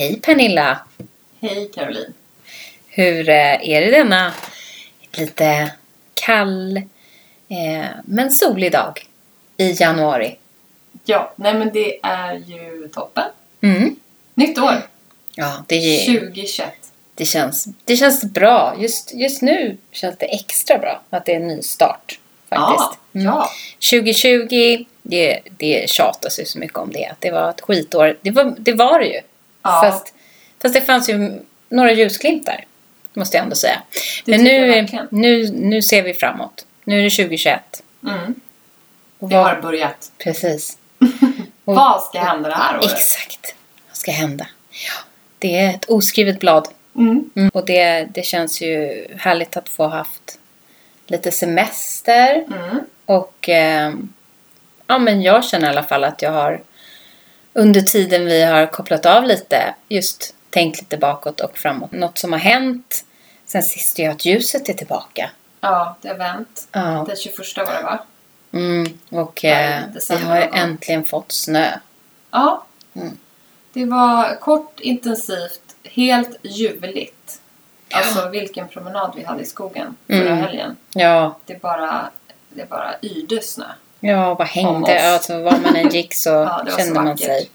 Hej Pernilla! Hej Caroline. Hur eh, är det denna lite kall eh, men solig dag i januari? Ja, nej men det är ju toppen. Mm. Nytt år, Ja, det, är- 2021. det, känns, det känns bra. Just, just nu känns det extra bra att det är en ny start. Faktiskt. Ja, Mm. ja. 2020, det, det tjatas ju så mycket om det. Att det var ett skitår. Det var det, var det ju. Ja. Fast, fast det fanns ju några ljusglimtar. Måste jag ändå säga. Det Men nu, nu, nu ser vi framåt. Nu är det 2021. Mm, Och det vad- har börjat. Precis. Och- Vad ska hända det här året? Exakt. Vad ska hända? Ja, det är ett oskrivet blad. Mm. Mm. Och det, det känns ju härligt att få haft lite semester. Mm. Och ehm, ja, men jag känner i alla fall att jag har under tiden vi har kopplat av lite just tänkt lite bakåt och framåt. Något som har hänt sen sist är att ljuset är tillbaka. Ja, det har vänt. Ja. Den 21 var det va? Mm, och eh, vi har ju äntligen fått snö. Ja. Mm. Det var kort, intensivt, helt ljuvligt. Alltså vilken promenad vi hade i skogen förra Mm. helgen. Ja, Det bara, det bara yrde snö. Ja vad Om hängde? Alltså, var man än gick så Ja, var så kände man sig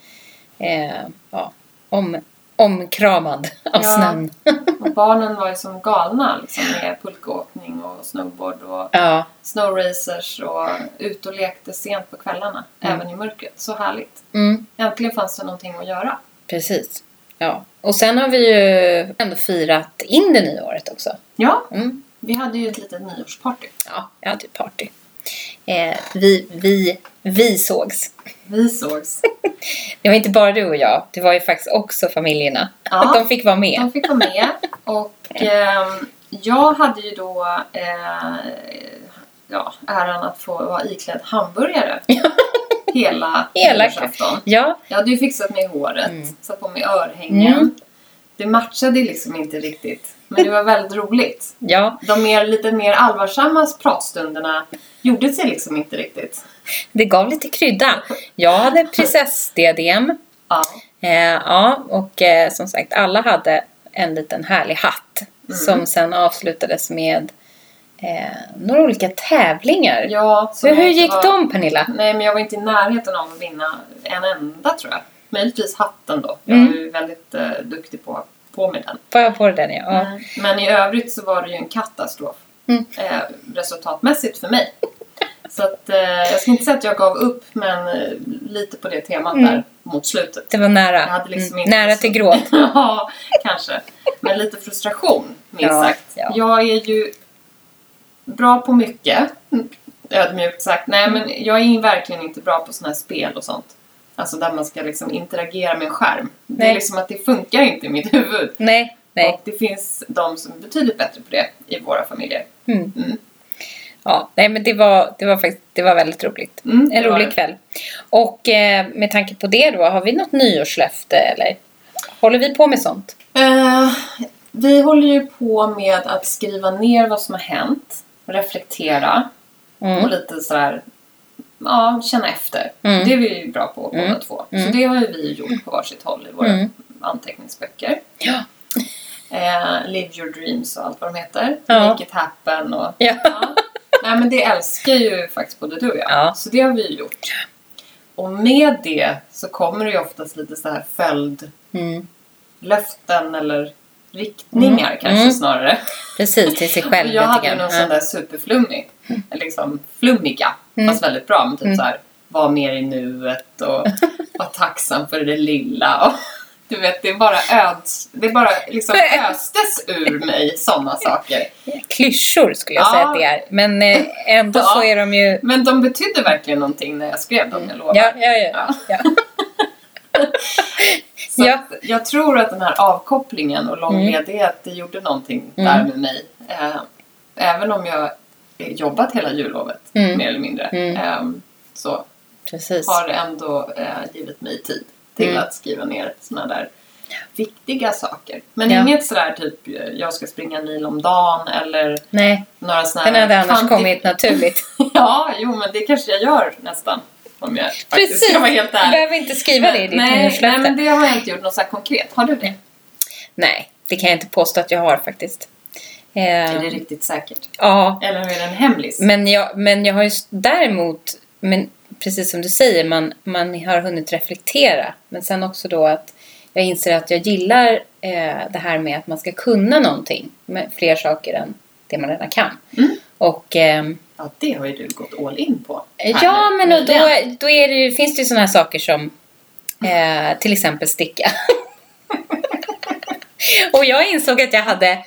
eh, ja, om, omkramad av Ja. snön. Och barnen var ju som galna liksom, med pulkaåkning och snowboard och Ja, snowracers och ut och lekte sent på kvällarna. Även i mörkret. Så härligt. mm, Äntligen fanns det någonting att göra. precis. Ja. Och sen har vi ju ändå firat in det nya året också. Ja, Mm. vi hade ju ett litet nyårsparty. Ja, jag hade ett party. Eh, vi, vi, vi sågs. Vi sågs. Det var inte bara du och jag. Det var ju faktiskt också familjerna. Ja. De fick vara med. De fick vara med. Och ehm, jag hade ju då eh, ja, äran att få vara iklädd hamburgare. Hela Hela nyårsafton. Ja, Jag hade ju fixat mig håret, Mm. satt på mig örhängen. Mm. Det matchade liksom inte riktigt. Men det var väldigt roligt. ja. De mer, lite mer allvarsamma pratstunderna gjorde sig liksom inte riktigt. Det gav lite krydda. Jag hade prinsessdiadem. Ja. Eh, ja, och eh, som sagt, alla hade en liten härlig hatt. Mm. Som sen avslutades med eh, några olika tävlingar. ja hur, gick var- de, Pernilla? Nej, men jag var inte i närheten av att vinna en enda tror jag. Möjligtvis hatten då. Jag Mm. är ju väldigt eh, duktig på på med den. Får jag på den? Ja. Mm. Men i övrigt så var det ju en katastrof. Mm. Eh, resultatmässigt för mig. Så att eh, jag ska inte säga att jag gav upp men eh, lite på det temat Mm. där mot slutet. Det var nära. Jag hade liksom Mm. inte Nära så- till gråt. ja, kanske. Men lite frustration, minst Ja, sagt. ja. Jag är ju bra på mycket, ödmjukt sagt. Nej, men jag är verkligen inte bra på sådana här spel och sånt. Alltså där man ska liksom interagera med en skärm. Det Nej. är liksom att det funkar inte i mitt huvud. Nej, nej. Och det finns de som är betydligt bättre på det i våra familjer. Mm. Mm. Ja, nej men det var, det var faktiskt det var väldigt roligt. Mm, det En rolig det. kväll. Och eh, med tanke på det då, har vi något nyårslöfte eller? Håller vi på med sånt? Eh, vi håller ju på med att skriva ner vad som har hänt, reflektera och Mm. lite sådär, ja, känna efter. Mm. Det är vi ju bra på båda Mm. två. Mm. Så det har ju vi gjort på varsitt håll i våra Mm. anteckningsböcker. Ja. Eh, Live your dreams och allt vad de heter. Ja. Make it happen och... Ja. Ja. Nej men det älskar ju faktiskt både du och jag. Ja. Så det har vi ju gjort. Och med det så kommer det ju oftast lite så här följdlöften Mm. eller riktningar Mm. kanske Mm. snarare. Precis, till sig själv jag hade ju någon sån där superflummig, liksom flummiga, Mm. fast väldigt bra. Men typ Mm. så här, var mer i nuet och var tacksam för det lilla. Och Du vet, det är bara öds, det är bara liksom östes ur mig sådana saker. Klyschor skulle jag Ja. säga att det är. Men eh, ändå Ja. så är de ju... Men de betydde verkligen någonting när jag skrev dem, jag lovar. Ja, ja, ja. Ja. Så Ja. jag tror att den här avkopplingen och lång Mm. det gjorde någonting Mm. där med mig. Eh, även om jag jobbat hela jullovet, Mm. mer eller mindre, Mm. eh, så Precis. har ändå eh, givit mig tid till Mm. att skriva ner såna där viktiga saker. Men Ja. inget sådär typ, eh, jag ska springa en mil om dagen eller Nej, några såna den hade annars kommit naturligt. Ja, jo men det kanske jag gör nästan. Om jag Precis! ska vara helt Du ärlig. behöver inte skriva det i ditt nej, nej, men det har jag inte gjort något så konkret. Har du det? Nej, det kan jag inte påstå att jag har faktiskt. Eh, Är det riktigt säkert? ja, Eller är det en hemlis? men jag, men jag har ju däremot, men precis som du säger, man, man har hunnit reflektera. Men sen också då att jag inser att jag gillar eh, det här med att man ska kunna någonting. Med fler saker än det man redan kan. Mm. Och ehm, Ja, det har ju du gått all in på. här Ja, nu, men då, då är det ju, finns det ju sådana här saker som eh, till exempel sticka. och jag insåg att jag hade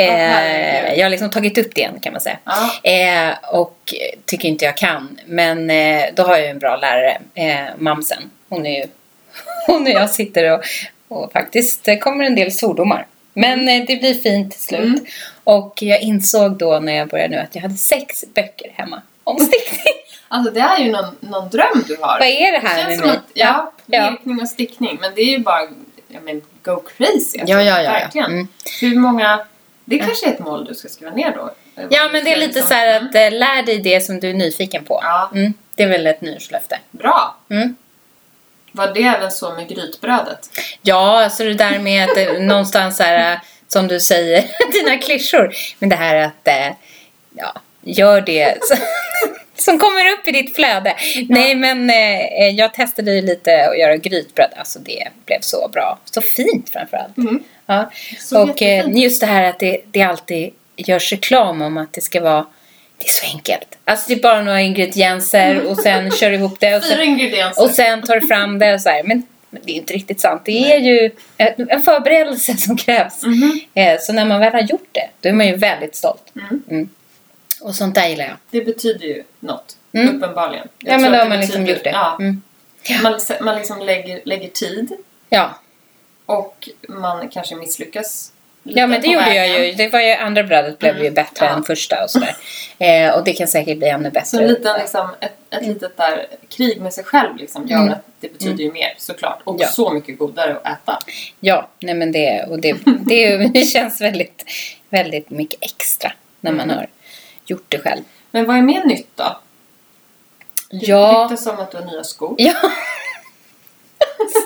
eh, jag har liksom tagit upp det igen kan man säga. Ja, Eh, och tycker inte jag kan. Men eh, då har jag en bra lärare, eh, Mamsen. Hon är ju, hon och jag sitter och, och faktiskt det kommer en del svordomar. Men eh, det blir fint till slut. Mm. Och jag insåg då när jag började nu att jag hade sex böcker hemma om stickning. alltså det är ju någon, någon dröm du har. Vad är det här känns med som att, ja, Ja. virkning och stickning. Men det är ju bara, jag men, go crazy. Alltså, Ja, ja, ja, ja. Verkligen. Mm. Hur många, det kanske är ett mål du ska skriva ner då? Ja, men det är lite så här att eh, lär dig det som du är nyfiken på. Ja, Mm, det är väl ett nyårslöfte. bra. Mm. Var det även så med grytbrödet? Ja, alltså det där med att eh, någonstans så här, eh, som du säger, dina klyschor. Men det här att, eh, ja, gör det som kommer upp i ditt flöde. Nej, men eh, jag testade ju lite att göra grytbröd. Alltså det blev så bra. Så fint framförallt. Mm. Ja. Så Och eh, jättefint. just det här att det, det alltid görs reklam om att det ska vara det är så enkelt. Alltså det är bara några ingredienser och sen kör du ihop det. Och sen, och sen tar du fram det och så här. Men, men det är inte riktigt sant. Det är ju en förberedelse som krävs. Mhm. Eh, Så när man väl har gjort det, då är man ju väldigt stolt. Mm. Och sånt där gillar jag. Det betyder ju något. Mm. Uppenbarligen. Jag Ja, men då har man liksom betyder- gjort det. Ja, Mm. man, man liksom lägger, lägger tid Ja. och man kanske misslyckas lite ja, men det gjorde vägen. jag ju. Det var ju andra brödet blev Mm. ju bättre Ja. än första och sådär. Eh, och det kan säkert bli ännu bättre. Så en liten, liksom, ett, ett litet där krig med sig själv liksom, gör Mm. att det betyder ju mer såklart. Och Ja. så mycket godare att äta. Ja, nej men det, och det, det, det känns väldigt, väldigt mycket extra när man Mm. har gjort det själv. Men vad är mer nytt då? Det Ja, ryktas om att du har nya skor. ja.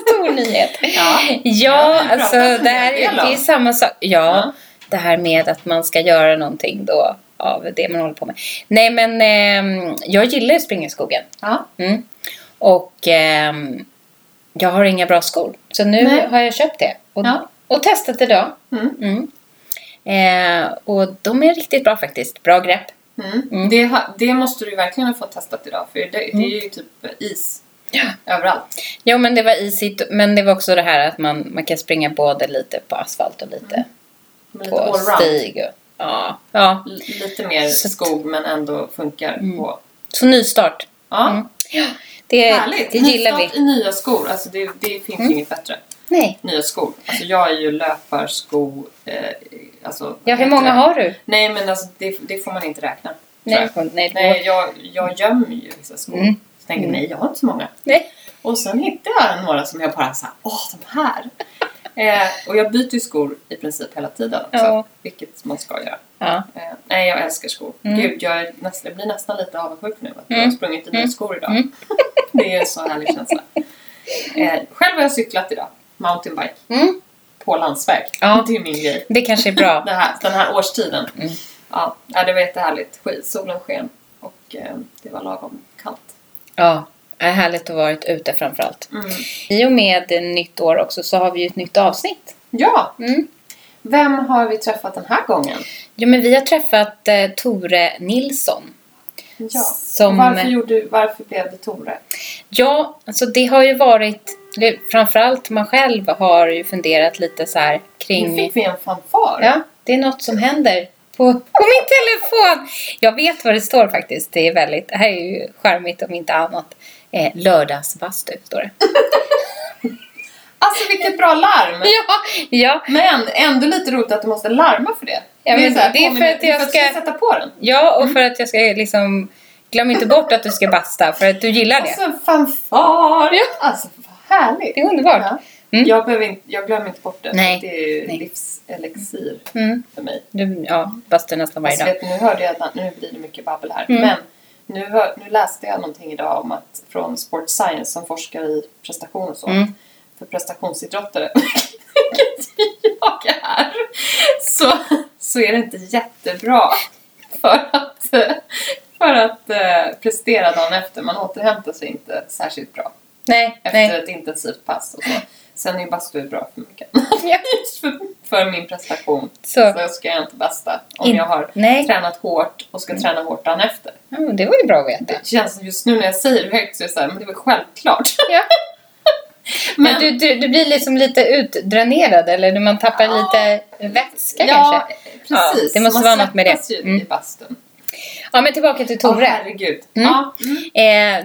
Stor nyhet. Ja. Ja, Ja, alltså det här det är samma sak. Ja, Ja. det här med att man ska göra någonting då av det man håller på med. Nej men ehm, jag gillar att springa i skogen. Ja. Mm. Och ehm, jag har inga bra skor. Så nu Nej. har jag köpt det. Och, Ja. och testat idag. Mm. Mm. Eh, och de är riktigt bra faktiskt. Bra grepp. Mm. Mm. Det, det måste du verkligen ha fått testat idag. För det, det är ju typ is Ja. överallt. Jo men det var isigt. Men det var också det här att man, man kan springa både lite på asfalt och lite lite på allround. stig. Och, ja, ja. L- Lite mer Så skog men ändå funkar Mm. på. Så nystart. Ja, Mm. Det, härligt. det gillar vi. I nya skor. Alltså det, det finns Mm. ju inget bättre. Nej. Nya skor. Alltså jag är ju löparsko... Eh, alltså, Ja, hur många har du? Nej men alltså det, det får man inte räkna. Nej, jag. nej, Nej, jag, jag gömmer ju vissa skor. Mm. Så tänker jag, Mm. nej jag har inte så många. nej. Och sen hittade jag några som jag bara såhär, åh de här. eh, och jag byter ju skor i princip hela tiden också. Ja. Vilket man ska göra. Ja. Eh, nej jag älskar skor. Mm. Gud jag, är nästan, jag blir nästan lite avundsjuk nu att jag Mm. har sprungit i nya Mm. skor idag. Mm. det är en så härlig känsla. Eh, själv har jag cyklat idag. Mountainbike. Mm. På landsväg. Ja. Det är min grej. Det kanske är bra. Den här, den här årstiden. Mm. Ja, det var jättehärligt. Solen sken och eh, det var lagom kallt. Ja, det är härligt att vara ute framförallt. Mm. I och med nytt år också så har vi ju ett nytt avsnitt. Ja, Mm. vem har vi träffat den här gången? Jo, men vi har träffat eh, Tore Nilsson. Ja. Som- varför, gjorde, varför blev det Tore? Ja, alltså det har ju varit Det, framförallt man själv har ju funderat lite så här Nu kring... fick vi en fanfar. Ja, det är något som händer på, på min telefon. Jag vet vad det står faktiskt. Det är väldigt, det här är ju charmigt om inte annat. Eh, lördagsbastu står det. Alltså vilket bra larm! Ja, ja, Men ändå lite roligt att du måste larma för det. Ja, men så här, det är för att jag ska- sätta på den. ja, och för att jag ska liksom... Glöm inte bort att du ska basta för att du gillar det. Alltså fanfar! Ja. Alltså härligt! Det är underbart. Ja. Mm. Jag, behöver inte, jag glömmer inte bort det. Nej. Det är ju Nej. livselixir Mm. för mig. Du, ja, bastar nästan varje Alltså, dag. vet, du, nu hörde jag att nu blir det mycket babbel här. Mm. Men nu, hör, nu läste jag någonting idag om att från Sport Science som forskar i prestation och sånt. Mm. För prestationsidrottare, vilket jag är, så, så är det inte jättebra för att, för att eh, prestera dagen efter. Man återhämtar sig inte särskilt bra Nej, efter nej. ett intensivt pass. Och så. Sen är ju bastu bra för mycket. Ja. För, för min prestation Så. så ska jag inte basta om In- jag har Nej. tränat hårt och ska träna hårt dagen efter. Men det var ju bra att veta. Det känns just nu när jag säger det högt så är det så här, men det var självklart. Ja. Men Men, du, du, du blir liksom lite utdränerad eller man tappar Ja. lite vätska ja, kanske? precis. Ja, det måste Man vara något med det. Mm. i bastun. Ja, men tillbaka till Tore. herregud. Mm. Ja, mm.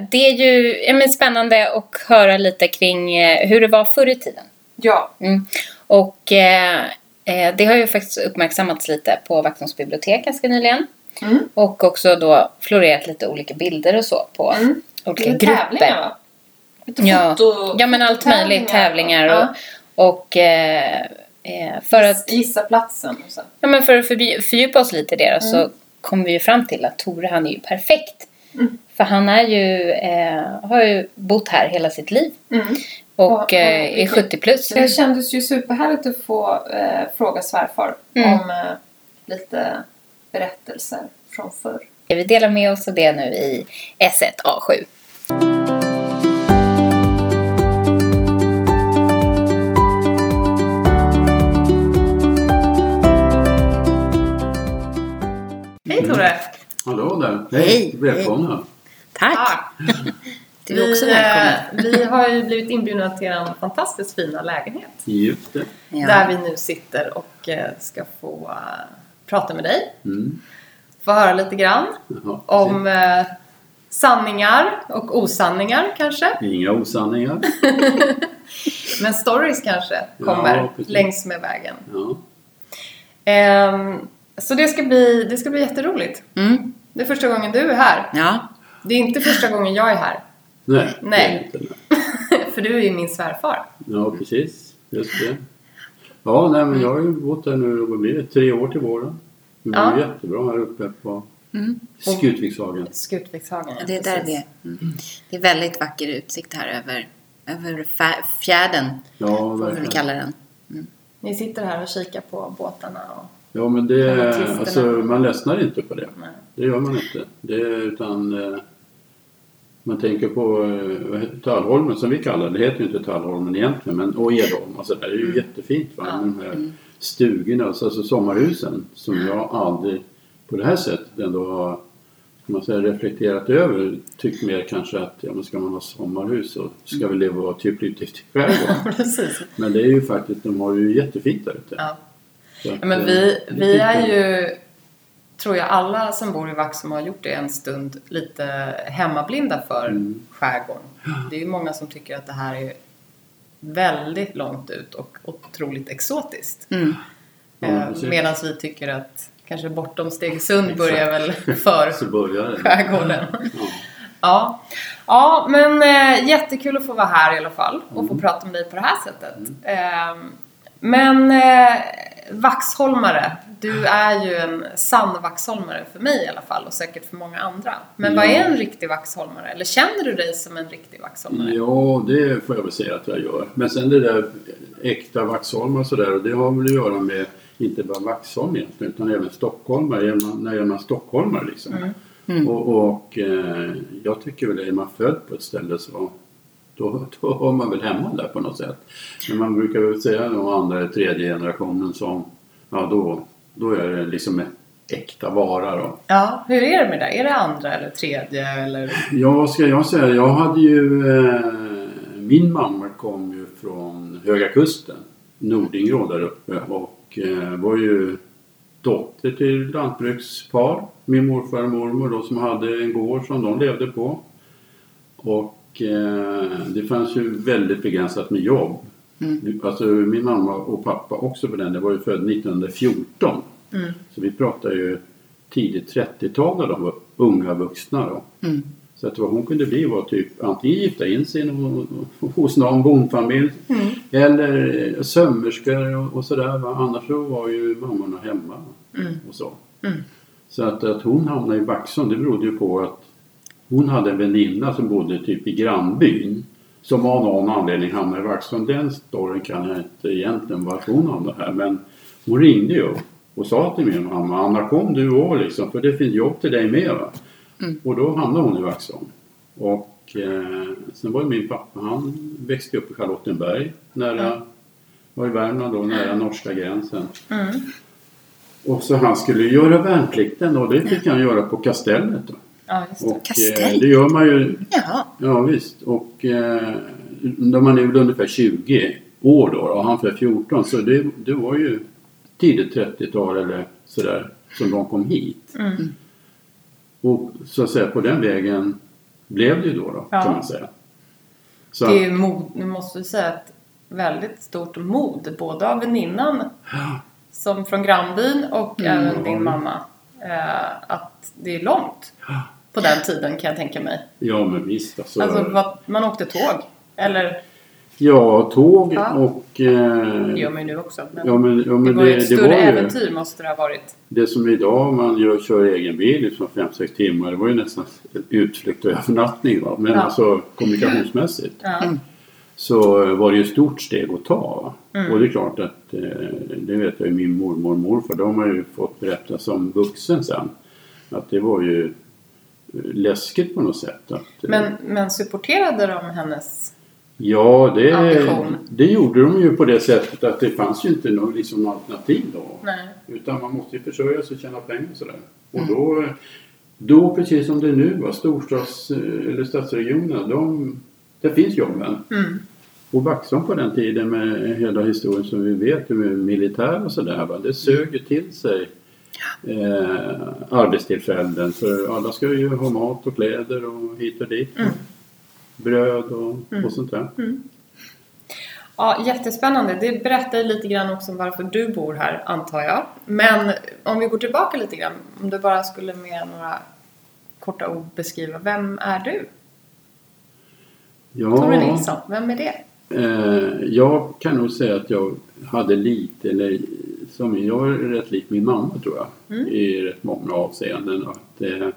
eh, det är ju ja, men spännande att höra lite kring eh, hur det var förr i tiden. ja. Mm. Och eh, eh, det har ju faktiskt uppmärksammats lite på Vaxholms bibliotek ganska nyligen. Mm. Och också då florerat lite olika bilder och så på Mm. olika grupper. va? Lite Ja. foto- Ja, men allt möjligt. Tävlingar och, Ja. och eh, eh, för att Gissa platsen och så. Ja, men för att fördjupa oss lite i det då, så Mm. Kom vi ju fram till att Tore han är ju perfekt. Mm. För han är ju, eh, har ju bott här hela sitt liv Mm. och Ja, ja, eh, är vilket- 70 plus. Det kändes ju superhärligt att få eh, fråga svärfar Mm. om eh, lite berättelser från förr. Vi delar med oss av det nu i S1A7. Tore! Hallå där! Hej, Välkomna! Tack! Du är också vi, välkommen. eh, vi har ju blivit inbjudna till en fantastiskt fina lägenhet. Just det. Ja. Där vi nu sitter och eh, ska få eh, prata med dig. Mm. Få höra lite grann Jaha, om eh, sanningar och osanningar kanske. Inga osanningar. Men stories kanske Ja, kommer precis. längs med vägen. Ja. Ehm, så det ska, bli, det ska bli jätteroligt. Mm. Det är första gången du är här. Ja. Det är inte första gången jag är här. Nej, Nej. det är inte det. För du är ju min svärfar. Ja, precis. Just det. Ja, nej, men jag har ju bott här nu, vad blir det, tre år till våren. Det blir Ja. jättebra här uppe på Mm. Skutvikshagen. Skutvikshagen. Det är där det är. Mm. Det är väldigt vacker utsikt här över, över fjärden, Ja, får vi väl verkligen. kalla den. Ni sitter här och kikar på båtarna och... Ja, men det, alltså, man ledsnar inte på det. Nej. Det gör man inte. Det, utan eh, man tänker på eh, Tallholmen som vi kallar det. Det heter ju inte Tallholmen egentligen. Men, och Edholm sådär. Det är ju jättefint. Va? Ja. De här stugorna, alltså, alltså sommarhusen. Som jag aldrig på det här sättet ändå har man säga, reflekterat över. Tyckt mer kanske att ja, men ska man ha sommarhus så ska vi leva typ lite i skärgården. Men det är ju faktiskt, de har ju jättefint där ute. Ja. Ja, men vi, vi är ju, tror jag, alla som bor i Vaxholm har gjort det en stund lite hemmablinda för Mm. skärgården. Det är ju många som tycker att det här är väldigt långt ut och otroligt exotiskt. Mm. Precis. Medan vi tycker att kanske bortom Stegesund börjar väl för börjar skärgården. Ja. Ja, ja men eh, jättekul att få vara här i alla fall och få prata med dig på det här sättet. Eh, men eh, Vaxholmare, du är ju en sann Vaxholmare för mig i alla fall och säkert för många andra. Men vad Ja. är en riktig Vaxholmare? Eller känner du dig som en riktig Vaxholmare? Ja, det får jag väl säga att jag gör. Men sen det där äkta Vaxholm och sådär, det har väl att göra med inte bara Vaxholm egentligen, utan även stockholmare. När är man stockholmare liksom? Och, och eh, jag tycker väl är man född på ett ställe så då, då har man väl hemma där på något sätt. Men man brukar väl säga de andra tredje generationen som, ja då, då är det liksom äkta vara då. Ja, hur är det med det? Är det andra eller tredje eller? Ja, vad ska jag säga? Jag hade ju... Eh, min mamma kom ju från Höga Kusten, Nordingrå där uppe och eh, var ju dotter till lantbrukspar. Min morfar och mormor då som hade en gård som de levde på. Och det fanns ju väldigt begränsat med jobb. Mm. Alltså min mamma och pappa också på den, det var ju född 1914. Mm. Så vi pratar ju tidigt 30-tal när de var unga vuxna då. Mm. Så att vad hon kunde bli var typ antingen gifta in sig hos någon bondfamilj Mm. eller eh, sömmerskor och, och sådär. va. Annars så var ju mammorna hemma Mm. och så. Mm. Så att, att hon hamnade i Vaxholm det berodde ju på att hon hade en väninna som bodde typ i grannbyn. Som av någon anledning hamnade i Vaxholm. Den storyn kan jag inte egentligen varför hon hamnade här. Men hon ringde ju och sa till min mamma Anna kom du och liksom för det finns jobb till dig med. Mm. Och då hamnade hon i Vaxholm. Och eh, sen var ju min pappa han växte upp i Charlottenberg nära var i Värmland då nära norska gränsen. Mm. Och så han skulle göra värnplikten och det fick han göra på kastellet. Då. Ja, just det. Och Kastell? eh, det gör man ju, Jaha. ja visst. Och eh, när man är väl ungefär 20 år då och han för 14 så det, det var ju tidigt 30-tal eller sådär som de kom hit. Mm. Och så att säga på den vägen blev det ju då, då Ja. kan man säga. Så, Det är ju mod, nu måste jag säga ett väldigt stort mod både av väninnan som från grannbyn och Mm. även din mamma. Eh, att det är långt på den tiden kan jag tänka mig. ja men visst alltså. Alltså vad, man åkte tåg. Eller ja, tåg Ja. och... Eh, det gör man ju nu också. Men ja men, ja, men det var ju ett det större var ju, äventyr måste det ha varit. Det som idag man gör, kör egen bil liksom 5-6 timmar, det var ju nästan utflykt och övernattning. Va? Men Ja. alltså kommunikationsmässigt Ja. Mm. så var det ju ett stort steg att ta. Mm. Och det är klart att, eh, det vet jag ju min mormor och morfar, de har ju fått berätta som vuxen sen. Att det var ju läskigt på något sätt. Att, eh, Men, men supporterade de hennes... ja, det, ambition. det gjorde de ju på det sättet att det fanns ju inte något liksom, alternativ då. Nej. Utan man måste ju försörja sig och tjäna pengar och sådär. Och då, då, precis som det är nu, storstads eller stadsregionerna, de, där finns jobben. Mm. Och Vaxholm på den tiden med hela historien som vi vet med militär och sådär, det sög ju till sig eh, arbetstillfällen. För alla ska ju ha mat och kläder och hit och dit. Mm. Bröd och, och sånt där. Ja, jättespännande. Det berättar lite grann också om varför du bor här, antar jag. Men om vi går tillbaka lite grann. Om du bara skulle med några korta ord beskriva. Vem är du? Ja, Nilsson, vem är det? Eh, jag kan nog säga att jag hade lite, eller som jag är rätt lik min mamma tror jag. Mm. I rätt många avseenden. Att, eh,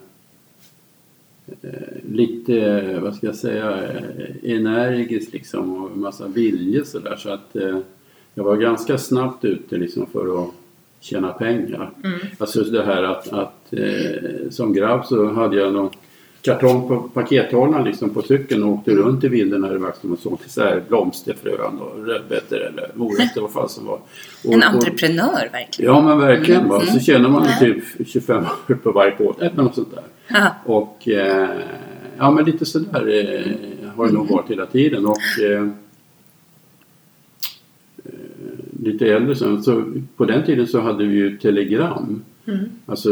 eh, lite, vad ska jag säga, eh, energisk liksom och en massa vilje sådär. Så att eh, jag var ganska snabbt ute liksom för att tjäna pengar. Mm. Alltså det här att, att eh, som grabb så hade jag någon kartong på pakethållaren liksom på cykeln och åkte runt i vilden här i Vaxholm och såg till så blomsterfrön och rödbetor eller morötter vad fan som var. Och, En entreprenör verkligen. Ja men verkligen va. Så Mm. tjänar man ju typ 25 öre på varje båt eller något sånt där. Ja. Och eh, ja men lite sådär eh, har det nog varit hela tiden. Och eh, eh, lite äldre sen, så på den tiden så hade vi ju telegram. Mm. Alltså,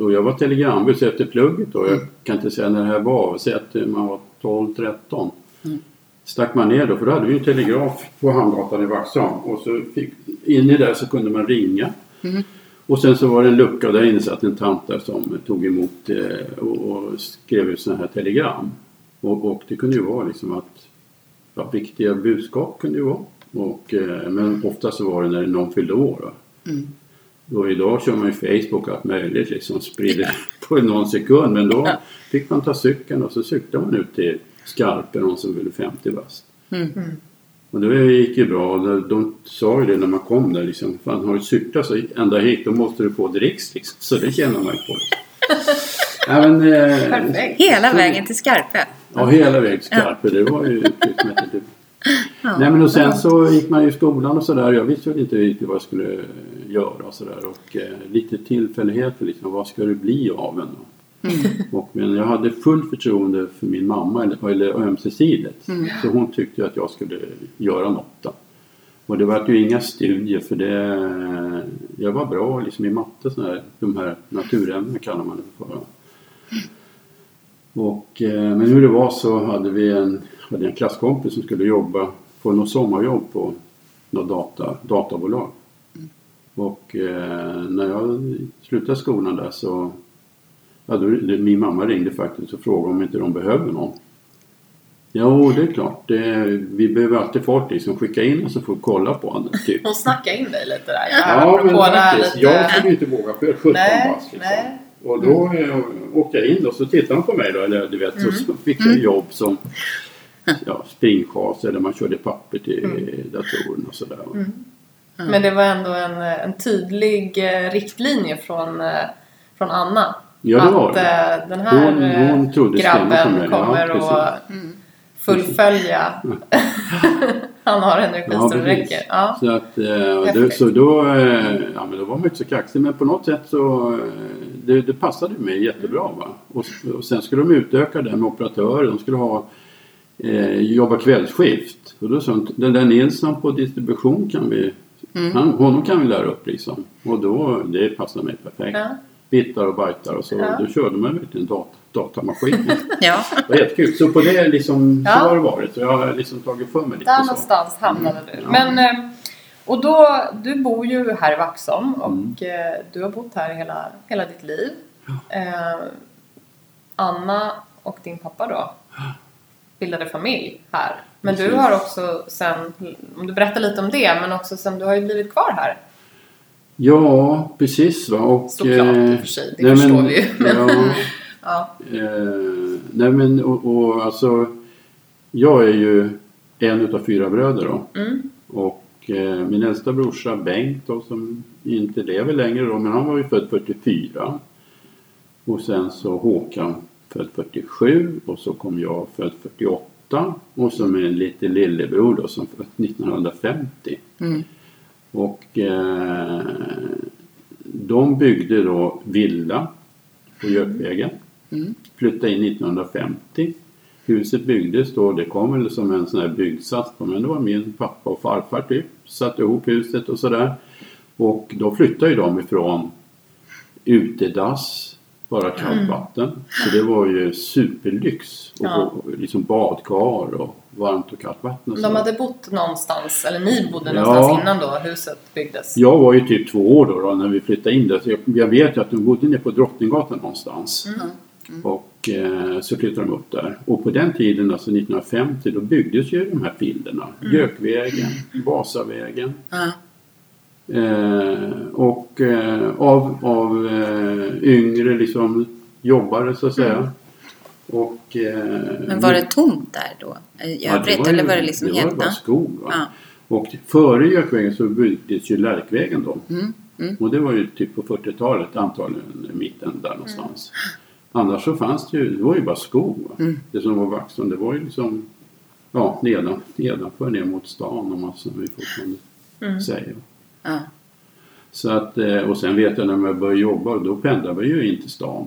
och jag var telegrambud så efter plugget då, jag kan inte säga när det här var, säg att man var 12-13. Mm. Stack man ner då, för då hade vi ju telegraf på Hamngatan i Vaxholm och så fick, inne där så kunde man ringa. Mm. Och sen så var det en lucka och där inne satt en tant där som tog emot eh, och, och skrev ut sådana här telegram. Och, och det kunde ju vara liksom att ja, viktiga budskap kunde ju vara. Och, eh, men ofta så var det när någon fyllde år. Då. Mm. Och idag kör man ju Facebook allt möjligt liksom sprider på någon sekund. Men då Ja. fick man ta cykeln och så cyklade man ut till Skarpe, någon som ville 50 bast. Mm. Och det gick ju bra. De, sa ju det när man kom där liksom. Fan, har du cyklat så ända hit då måste du få dricks liksom. Så det känner man ju på. Liksom. ja, men, eh. Hela så- vägen till Skarpe. Ja, hela vägen till Skarpe. Det var ju utmärkt. Ja. Nej men och sen så gick man ju i skolan och sådär. Jag visste väl inte riktigt vad jag skulle göra och sådär. Och eh, lite tillfälligheter liksom. Vad ska det bli av en? Och, men jag hade fullt förtroende för min mamma, eller, eller ömsesidigt. Så hon tyckte att jag skulle göra något. Då. Och det var ju inga studier för det... Jag var bra liksom i matte, sån här, de här naturämnena kallar man det för. Och, eh, men hur det var så hade vi en, hade en klasskompis som skulle jobba, få något sommarjobb på något data, databolag. Och eh, när jag slutade skolan där så Ja, då, min mamma ringde faktiskt och frågade om inte de behöver någon. Jo, det är klart. Det, vi behöver alltid folk liksom skicka in och så får kolla på honom. Typ. Hon snackade in dig lite där. Ja, men faktiskt. lite- Jag skulle inte våga för 17 Nej, bast. Liksom. nej. Och då eh, åkte jag in och så tittade de på mig då. Eller, du vet, så Mm. fick jag jobb som ja, springchas eller man körde papper till Mm. datorerna och sådär. Men det var ändå en, en tydlig eh, riktlinje från, eh, från Anna. Ja, det var att det. eh, den här Hon- hon grabben ja, kommer precis. att fullfölja. Han har energi Ja, så det räcker. Ja. Så, att, det, så då, ja, men då var man inte så kaxig men på något sätt så det, det passade mig jättebra. Va? Och, och sen skulle de utöka det med operatörer. De skulle ha eh, jobba kvällsskift. Och då sa de, den där Nilsson på distribution kan vi, han, honom kan vi lära upp liksom. Och då, det passade mig perfekt. Ja. Bittar och bajtar och så. Ja. Då körde man verkligen dat, datamaskin. Ja. det var jättekul. Så på det liksom, Ja. så har det varit. Så jag har liksom tagit för mig lite Där så. någonstans hamnade du. Ja. Men, eh, och då, du bor ju här i Vaxholm och Mm. eh, du har bott här hela, hela ditt liv. Eh, Anna och din pappa då bildade familj här. Men du Precis. har också sen, om du berättar lite om det, men också sen du har ju blivit kvar här. Ja, precis. Va? Och, Såklart, i och för sig. Det förstår vi ju. Ja, Ja. eh, nej men och, och alltså Jag är ju en utav fyra bröder då. Mm. Och eh, min äldsta brorsa Bengt då, som inte lever längre då, men han var ju född 44. Och sen så Håkan född 47 och så kom jag född 48. Och så med en liten lillebror då som född 1950. Mm. Och eh, de byggde då villa på Gökvägen. Mm. Flyttade in 1950. Huset byggdes då, det kom väl som en sån här byggsats på, men det var min pappa och farfar typ. Satte ihop huset och sådär. Och då flyttade ju de ifrån utedass, bara kallt vatten. Så det var ju superlyx. Och, Ja. liksom badkar och varmt och kallt vatten. Och De hade bott någonstans, eller ni bodde Ja. någonstans innan då huset byggdes. Jag var ju typ två år då, då när vi flyttade in där. Så jag, jag vet ju att de bodde nere på Drottninggatan någonstans. Och eh, så flyttade de upp där. Och på den tiden, alltså 1950, då byggdes ju de här filerna. Gökvägen, Vasavägen. Ja. Eh, och eh, av, av eh, yngre liksom jobbare så att säga. Och, eh, Men var det tomt där då? I Ja, övrigt? ju- eller var det liksom Det var helt... bara skog. Va? Ja. Och före Gökvägen så byggdes ju Lärkvägen då. Mm, mm. Och det var ju typ på 40-talet antagligen mitten där någonstans. Annars så fanns det ju, det var ju bara skog. Va? Mm. Det som var Vaxholm, det var ju liksom ja, nedan, nedanför ner mot stan om man som vi fortfarande Mm. säger. Ja. Så att, eh, och sen vet jag när jag började jobba, då pendlade vi ju in till stan.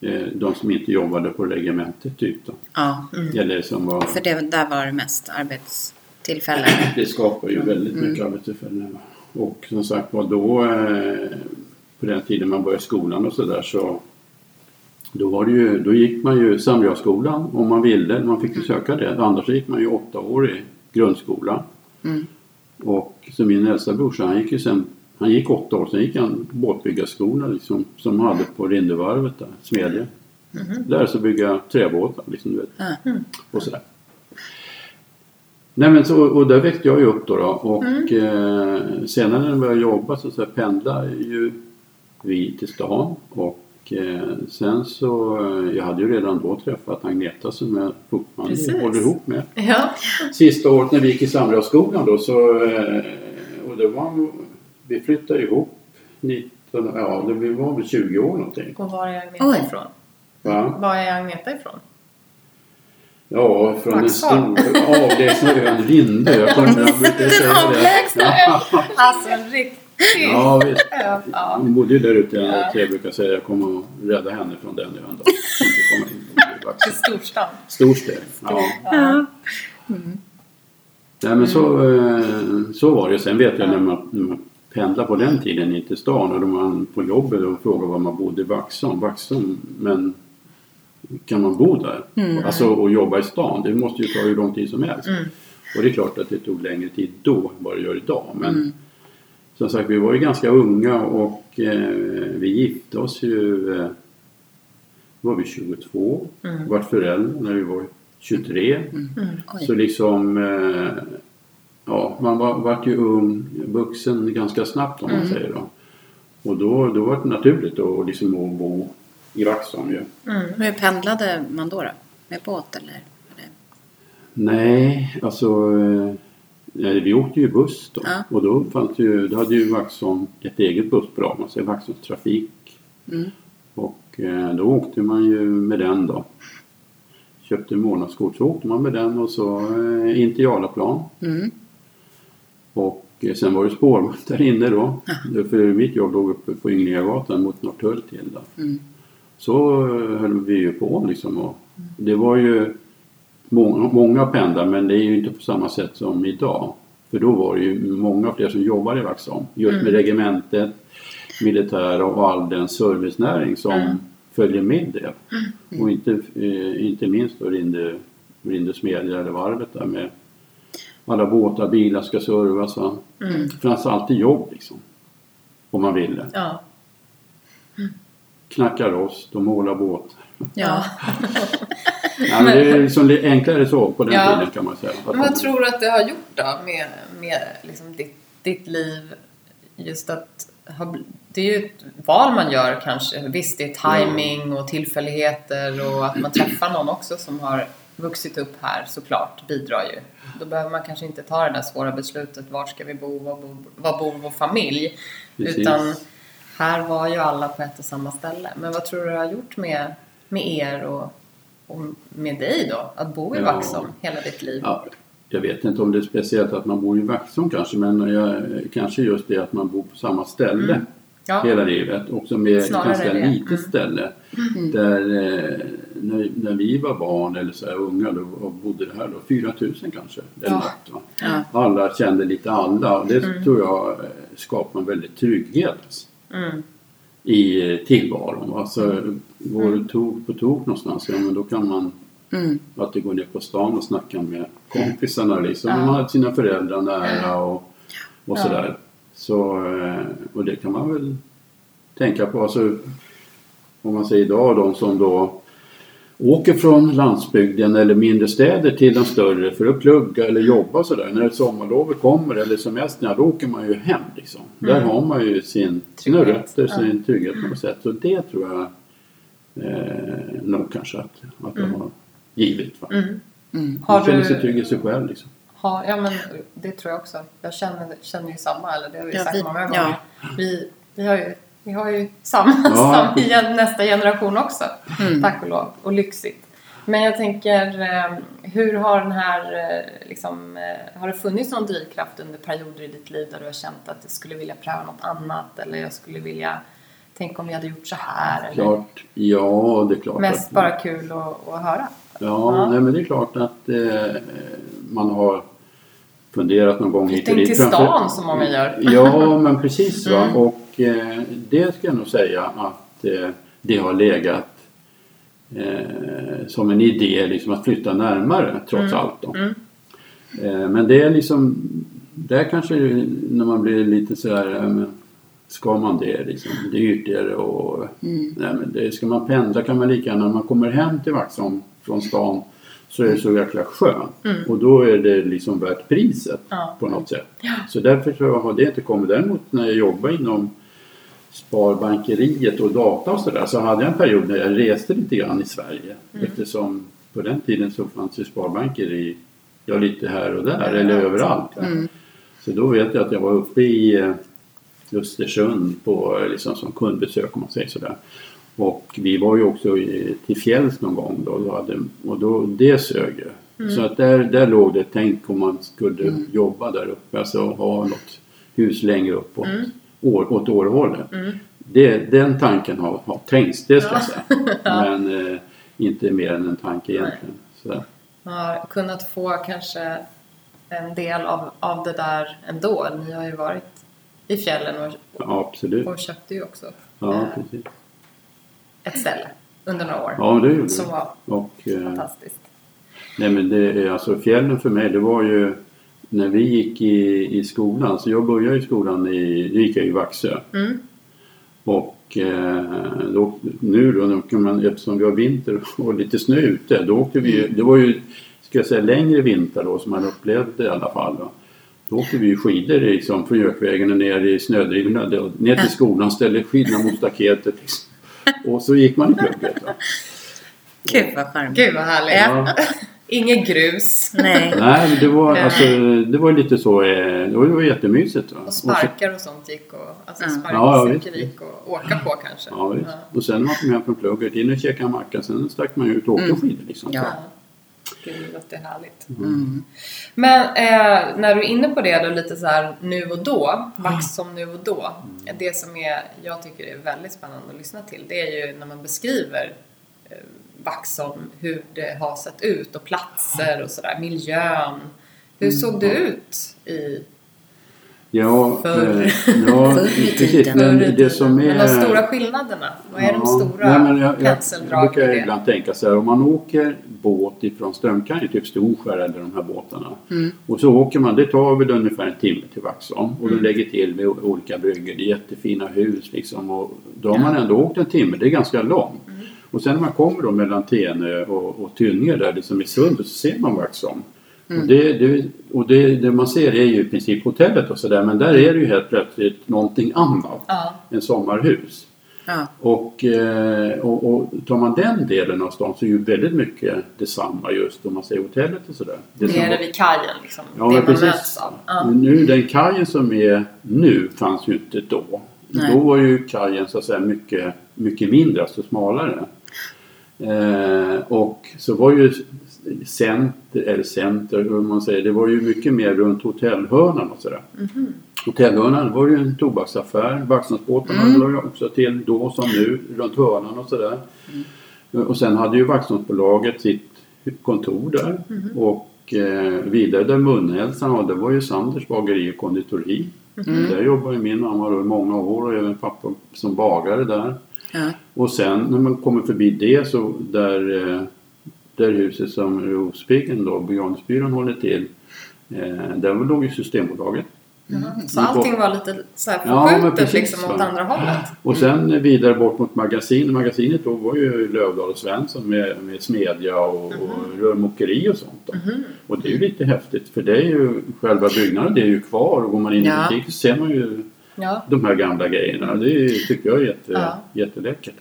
Eh, De som inte jobbade på regementet typ då. ja. Eller som var... För det, där var det mest arbetstillfällen. Det skapar ju väldigt Mm. mycket arbetstillfällen. Och som sagt var då, eh, på den tiden man började skolan och sådär så då, var det ju, då gick man ju Samgraskolan om man ville, man fick ju söka det. Annars gick man ju åtta år i grundskola. Mm. Och så min äldsta brorsa han gick ju sen, han gick åtta år, sen gick han båtbyggarskola liksom, som hade på Rindevarvet där, Smedja. Lärde sig bygga träbåtar liksom, du vet. Ja. Och sådär. Nej men så, och där växte jag ju upp då, då och eh, senare när jag började jobba så, så pendlade ju vi till stan och eh, sen så, eh, jag hade ju redan då träffat Agneta som jag fortfarande Precis. håller ihop med. Ja. Sista året när vi gick i Samhällsskolan då så, eh, och det var, vi flyttade ihop 19, ja det var väl 20 år någonting. Och var är Agneta Oj. ifrån? Va? Var är Agneta ifrån? Ja, från en Vaxholm. stor avlägsna ön Linde. Jag kommer brukar säga det. Avlägsna ön. Alltså en riktig Ja, visst. Ja. Hon bodde ju där ute. Ja. Jag brukar säga att jag kommer att rädda henne från den ön då. Till storstan. Storstäd. Ja. Ja. Nej men så, eh, så var det. Sen vet jag när man, när man pendlade på den tiden in till stan och då var man på jobbet och frågade var man bodde i Vaxholm. Vaxholm, men kan man bo där? Alltså och jobba i stan, det måste ju ta hur lång tid som helst. Mm. Och det är klart att det tog längre tid då än vad det gör idag. Men som sagt, vi var ju ganska unga och eh, vi gifte oss ju eh, var vi 22, Mm. vart föräldrar när vi var 23. Oj. Så liksom, eh, ja, man var, vart ju ung, vuxen ganska snabbt om man Mm. säger då. Och då, då var det naturligt att liksom att bo i Vaxholm ju. Hur pendlade man då? då? Med båt eller? eller? Nej, alltså eh, nej, vi åkte ju buss då. Ja. Och då fanns ju, då hade ju Vaxholm ett eget bussbolag, man säger Vaxholms Trafik. Mm. Och eh, då åkte man ju med den då. Köpte månadskort så åkte man med den och så eh, in till Jarlaplan. Mm. Och eh, sen var det spårvagn där inne då. För mitt jobb låg uppe på Ynglingagatan mot Norrtull till då. Mm. Så eh, höll vi ju på liksom. Och det var ju många, många pendlar men det är ju inte på samma sätt som idag. För då var det ju många fler som jobbade i Vaxholm. Just med regementet, militära och all den servicenäring som följer med det. Och inte, eh, inte minst då Rinde, Rinde smedja eller varvet där med alla båtar, bilar ska servas. Va? Mm. Fanns alltid jobb liksom. Om man ville. Ja. Knacka rost och måla båtar. Ja. Ja, men det är liksom li- enklare så på den Ja. tiden kan man säga. Men vad tror du att det har gjort då med, med liksom ditt, ditt liv? Just att ha, det är ju ett val man gör kanske. Visst, det är timing och tillfälligheter och att man träffar någon också som har vuxit upp här såklart bidrar ju. Då behöver man kanske inte ta det där svåra beslutet. Var ska vi bo? Var bor, var bor vår familj? Precis. Utan här var ju alla på ett och samma ställe. Men vad tror du det har gjort med, med er och, och med dig då? Att bo i Ja. Vaxholm hela ditt liv? Ja, jag vet inte om det är speciellt att man bor i Vaxholm kanske men jag, kanske just det att man bor på samma ställe Mm. Ja. hela livet. Också med ett Snarare ganska det. litet Mm. ställe. Där eh, när, när vi var barn eller så här unga då, och bodde det här då, 4000 kanske. Eller Ja. något? Ja. Alla kände lite alla och det Mm. tror jag skapar en väldigt trygghet Mm. I tillvaron. Alltså, Mm. går du tok på tok någonstans, ja men då kan man Mm. att det går ner på stan och snackar med kompisarna liksom. Ja. Man har sina föräldrar nära och, och Ja. sådär. Så, eh, och det kan man väl tänka på. Alltså, om man säger idag, de som då åker från landsbygden eller mindre städer till de större för att plugga eller jobba sådär. När sommarlovet kommer eller semestern, då åker man ju hem liksom. Där har man ju sin, sina rötter, Ja. sin trygghet på något sätt. Så det tror jag eh, nog kanske att, att det har givit. Va? Mm. Mm. Har Man känner sig trygg i sig själv liksom. Ha, ja men det tror jag också. Jag känner, känner ju samma, eller det har vi Ja, sagt vi- många ja. gånger. Vi, vi, har ju, vi har ju samma Ja. som i gen- nästa generation också. Mm. Tack och lov. Och lyxigt. Men jag tänker, eh, hur har den här, eh, liksom, eh, har det funnits någon drivkraft under perioder i ditt liv där du har känt att du skulle vilja pröva något annat eller jag skulle vilja, tänk om vi hade gjort så här eller Klart, ja det är klart. mest att, bara kul att, att höra? Ja, Ja. Nej, men det är klart att eh, man har funderat någon gång in till Framför- stan som många gör. Ja, men precis va. Mm. Och eh, det ska jag nog säga att eh, det har legat eh, som en idé liksom att flytta närmare trots Mm. allt. Då. Mm. Men det är liksom, där kanske det- när man blir lite så här, ja, men, ska man det liksom? Dyrt är det och Mm. nej, men det, ska man pendla kan man lika gärna, när man kommer hem till Vaxholm från stan så är det så jäkla skönt. Mm. Och då är det liksom värt priset Ja. på något sätt. Så därför så har det inte kommit. Däremot när jag jobbade inom Sparbankeriet och data och sådär så hade jag en period när jag reste lite grann i Sverige. Mm. Eftersom på den tiden så fanns ju sparbanker i, ja lite här och där Överallt. eller överallt. va. Mm. Så då vet jag att jag var uppe i eh, Östersund på, liksom som kundbesök om man säger sådär. Och vi var ju också i, till fjälls någon gång då, då hade, och då, det sög ju. Mm. Så att där, där låg det tänk om man skulle jobba där uppe, alltså ha något hus längre uppåt. Mm. År, åt Årehållet. Mm. Det, den tanken har, har tänkts, det ska jag säga. Men eh, inte mer än en tanke egentligen. Så, har kunnat få kanske en del av, av det där ändå. Ni har ju varit i fjällen och, ja, och köpte ju också Ja, eh, ett ställe under några år. Ja, det gjorde som var Och, eh, fantastiskt. Nej men det är alltså fjällen för mig det var ju när vi gick i, i skolan, så jag började i skolan i, gick jag i Vaxö. Mm. Och eh, då, nu då då kan man, eftersom vi har vinter och lite snö ute, då åkte vi Mm. det var ju ska jag säga längre vinter då som man upplevde i alla fall. Då, då åkte vi ju skidor liksom, från Gökvägen och ner i snödrivorna, ner till skolan, ställde skidorna mot staketet. Liksom. Och så gick man i plugget. Gud vad charmigt. Gud vad härligt. Ja. Ja. Inget grus. Nej. Nej, det var, Nej. alltså, det var lite så, eh, det var, det var jättemysigt. Va? Och sparkar och sånt gick och alltså Ja. sparkcykel Ja, gick och åka på kanske. Ja, visst. Och sen när man kom hem från plugget, in och käkade en macka, sen stack man ut och åkte Mm. skidor liksom. Ja. Gud, det låter härligt. Mm. Men eh, när du är inne på det då lite så här nu och då, vax som nu och då. Det som är, jag tycker är väldigt spännande att lyssna till det är ju när man beskriver eh, Vaxholm, hur det har sett ut och platser och sådär, miljön. Hur såg det ut i Ja, Förr. eh, ja precis. tiden. Men det som är... Men de stora skillnaderna, vad är de Ja, stora nej, men jag, jag, jag brukar ibland tänka så här, om man åker båt ifrån Strömkajen, typ Storskär eller de här båtarna. Mm. Och så åker man, det tar väl ungefär en timme till Vaxholm. Och Mm. de lägger till med olika bryggor, det är jättefina hus liksom. Och då har man ändå åkt en timme, det är ganska långt. Mm. Och sen när man kommer då mellan Tenö och, och Tynge där liksom i sundet så ser man Vaxholm. Mm. Och, det, det, och det, det man ser är ju i princip hotellet och sådär men där är det ju helt plötsligt någonting annat. Ja, En sommarhus. Ja. Och, eh, och, och tar man den delen av stan så är ju väldigt mycket detsamma just om man säger hotellet och sådär. Det nere vid kajen liksom. Ja, det man precis. möts av. Ja. Men Nu, den kajen som är nu fanns ju inte då. Nej. Då var ju kajen så att säga mycket, mycket mindre, alltså smalare. Eh, och så var ju center, eller center, hur man säger, det var ju mycket mer runt hotellhörnan och sådär. Mhm. Hotellhörnan var ju en tobaksaffär. Vaxholmsbåtarna Mm. låg också till då som nu runt hörnan och sådär. Och sen hade ju Vaxholmsbolaget sitt kontor där. Och eh, vidare där munhälsan var, det var ju Sanders bageri och konditori. Där jobbade min mamma då i många år och även pappa som bagare där. Ja. Och sen när man kommer förbi det så där, eh, där huset som Rospiggen då, begravningsbyrån håller till. Eh, där låg ju Systembolaget. Så allting var lite så här Ja, förskjutet precis, liksom åt va. andra hållet. Och sen vidare bort mot magasin. Magasinet då var ju Lövdahl och Svensson med, med smedja och, och rörmokeri och sånt. Då. Och det är ju lite häftigt för det är ju själva byggnaden det är ju kvar och går man in Ja. i butiken så ser man ju Ja. de här gamla grejerna. Det tycker jag är jätte, Ja. jätteläckert.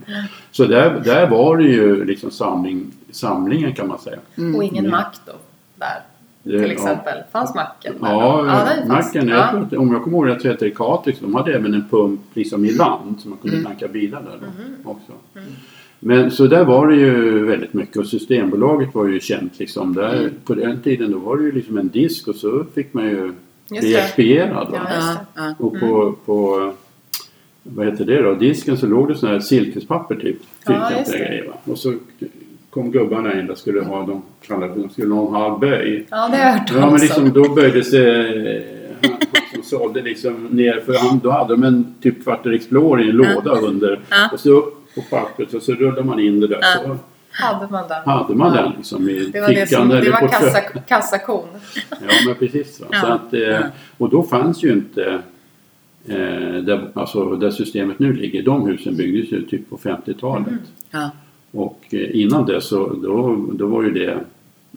Så där, där var det ju liksom samling, samlingen kan man säga. Och ingen Mm. mack då, där. Det- Till exempel. Fanns macken? Ja, fanns. macken. Jag Ja. tror att, om jag kommer ihåg rätt så hette det Catrix. De hade även en pump liksom i land så man kunde tanka bilar där då också. Men så där var det ju väldigt mycket och Systembolaget var ju känt liksom. Där, På den tiden då var det ju liksom en disk och så fick man ju Just det. expedierad. va. Ja, Ja, det. ja. Och på, på vad heter det då, disken så låg det sån här silkespapper typ. Ja, fyrkantiga just det. grejer va. Och så kom gubbarna in och skulle ha, de kallade det, de skulle ha en halv böj. Ja, det har jag hört Ja men liksom om. då böjde sig eh, han han som sålde liksom ner för han, då hade de en typ Kvarter Explorer i en låda under. Ja. Och så upp på pappret och så rullade man in det där. Ja. Så Hade man den? hade man den liksom i Det var, det fickan som, det var kassa, kassakon. Ja men precis. Ja. Så att, eh, och då fanns ju inte eh, där, alltså, där systemet nu ligger. De husen byggdes ju typ på 50-talet. Ja. Och eh, innan det så då, då var ju det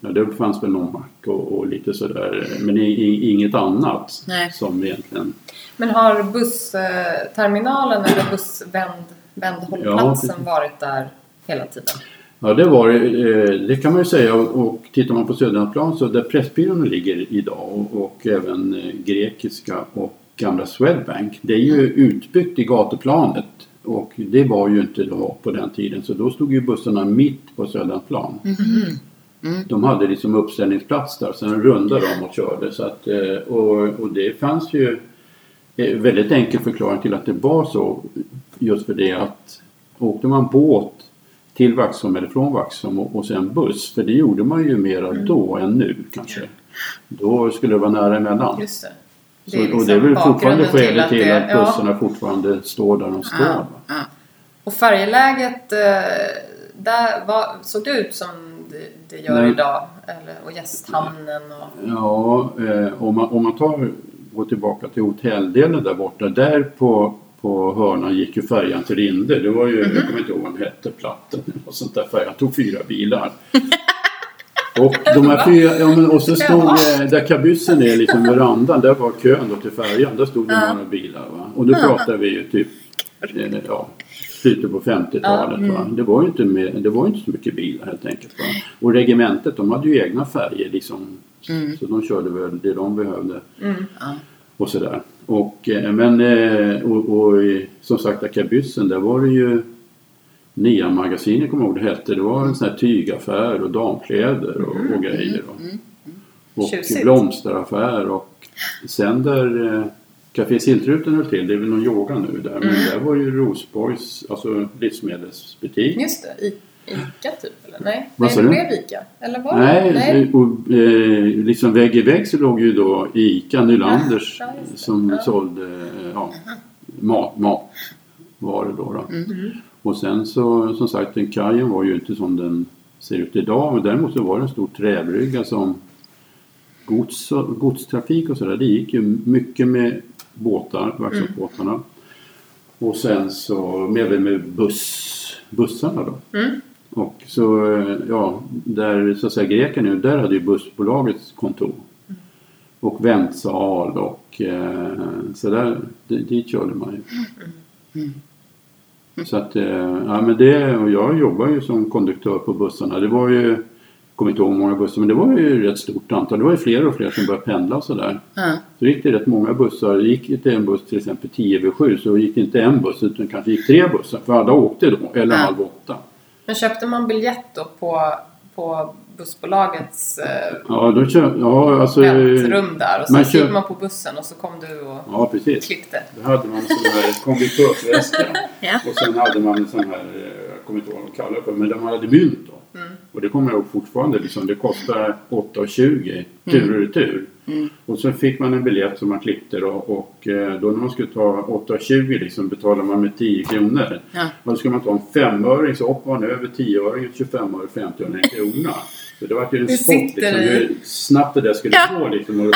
Ja, det fanns väl någon mack och, och lite sådär men i, i, inget annat Nej. som egentligen Men har bussterminalen eller bussvändhållplatsen Ja, varit där hela tiden? Ja, det var eh, det kan man ju säga och, tittar man på Söderlandsplan så där Pressbyrån ligger idag och, även eh, grekiska och gamla Swedbank. Det är ju utbyggt i gatuplanet och det var ju inte då på den tiden så då stod ju bussarna mitt på Söderlandsplan. De hade liksom uppställningsplats där sen rundade de och körde så att, eh, och, och det fanns ju väldigt enkel förklaring till att det var så. Just för det att åkte man båt till Vaxholm eller från Vaxholm och, och sen buss. För det gjorde man ju mera Mm. då än nu kanske. Då skulle det vara nära emellan. Just det. Så, Det är och det är väl liksom fortfarande bakgrunden till skälet att till det- att ja. bussarna fortfarande står där de står. Ja, ja. Och färjeläget, eh, där var, såg det ut som det, det gör Nej. idag? Eller, och gästhamnen och... Ja, eh, om, man, om man tar, går tillbaka till hotelldelen där borta. Där på, på hörnan gick ju färjan till Rinde. Det var ju, jag kommer inte ihåg vad den hette, Platten och sånt där. Färjan tog fyra bilar. Och, de här fyra, ja, men, och så stod eh, där kabyssen är, liksom verandan, där var kön då till färjan. Där stod det några bilar. Va? Och då pratar vi ju typ eh, ja, slutet på 50-talet. Va? Det, var ju inte med, det var inte så mycket bilar helt enkelt. Va? Och regementet de hade ju egna färger liksom. Så de körde väl det de behövde. Ja. Och sådär. Och, eh, men eh, och, och i- som sagt, där kabyssen där var det ju Nia-magasinet kommer jag ihåg det hette. Det var en sån här tygaffär och damkläder och, och grejer. Och, och Tjusigt. blomsteraffär och sen där eh, Café Siltruten höll till, det är väl någon yoga nu där. Men där var ju Rosborgs, alltså livsmedelsbutik. Just det, Ica typ eller? Nej, Vad Nej det blev Ica. Eller var det? Nej, Nej. Och, eh, liksom vägg i vägg så låg ju då ICA Nylanders Ja, det. som Ja. sålde eh, ja, mat, matvaror då. då. Mm. Och sen så som sagt den kajen var ju inte som den ser ut idag. Men däremot så var det en stor träbrygga som gods, godstrafik och sådär. Det gick ju mycket med båtar, Vaxholmsbåtarna. Och sen så med, med buss, bussarna då. Mm. Och så, eh, ja, där så att säga greken nu, där hade ju bussbolagets kontor. Och väntsal och eh, så där, dit körde man ju. Så att, eh, ja men det, och jag jobbar ju som konduktör på bussarna. Det var ju, jag kommer inte ihåg många bussar, men det var ju ett stort antal. Det var ju fler och fler som började pendla och sådär. Ja. Så gick det rätt många bussar. Gick inte en buss till exempel 10 över 7 så gick det inte en buss utan kanske gick tre bussar. För alla åkte då, eller Ja. halv åtta. Men köpte man biljett då på, på bussbolagets eh, Ja, då kör, ja alltså... väntrum där och sen så köp- gick man på bussen och så kom du och Ja, precis. klippte? Då hade man en sån här konduktörsväska. Ja. Och sen hade man en sån här, eh, jag kommer inte ihåg vad de kallar det för, men man hade mynt då. Och det kommer jag ihåg fortfarande, liksom, det kostar 8,20 tur och retur. Och så fick man en biljett som man klippte då, och eh, då när man skulle ta 8,20 liksom betalade man med 10 kronor. Ja. Och då skulle man ta en femöring så hoppade man över 10-öring, 25 öre, 50 öre, en krona. Så det var ju en Det sport liksom, hur snabbt det där skulle Ja. gå liksom. Och,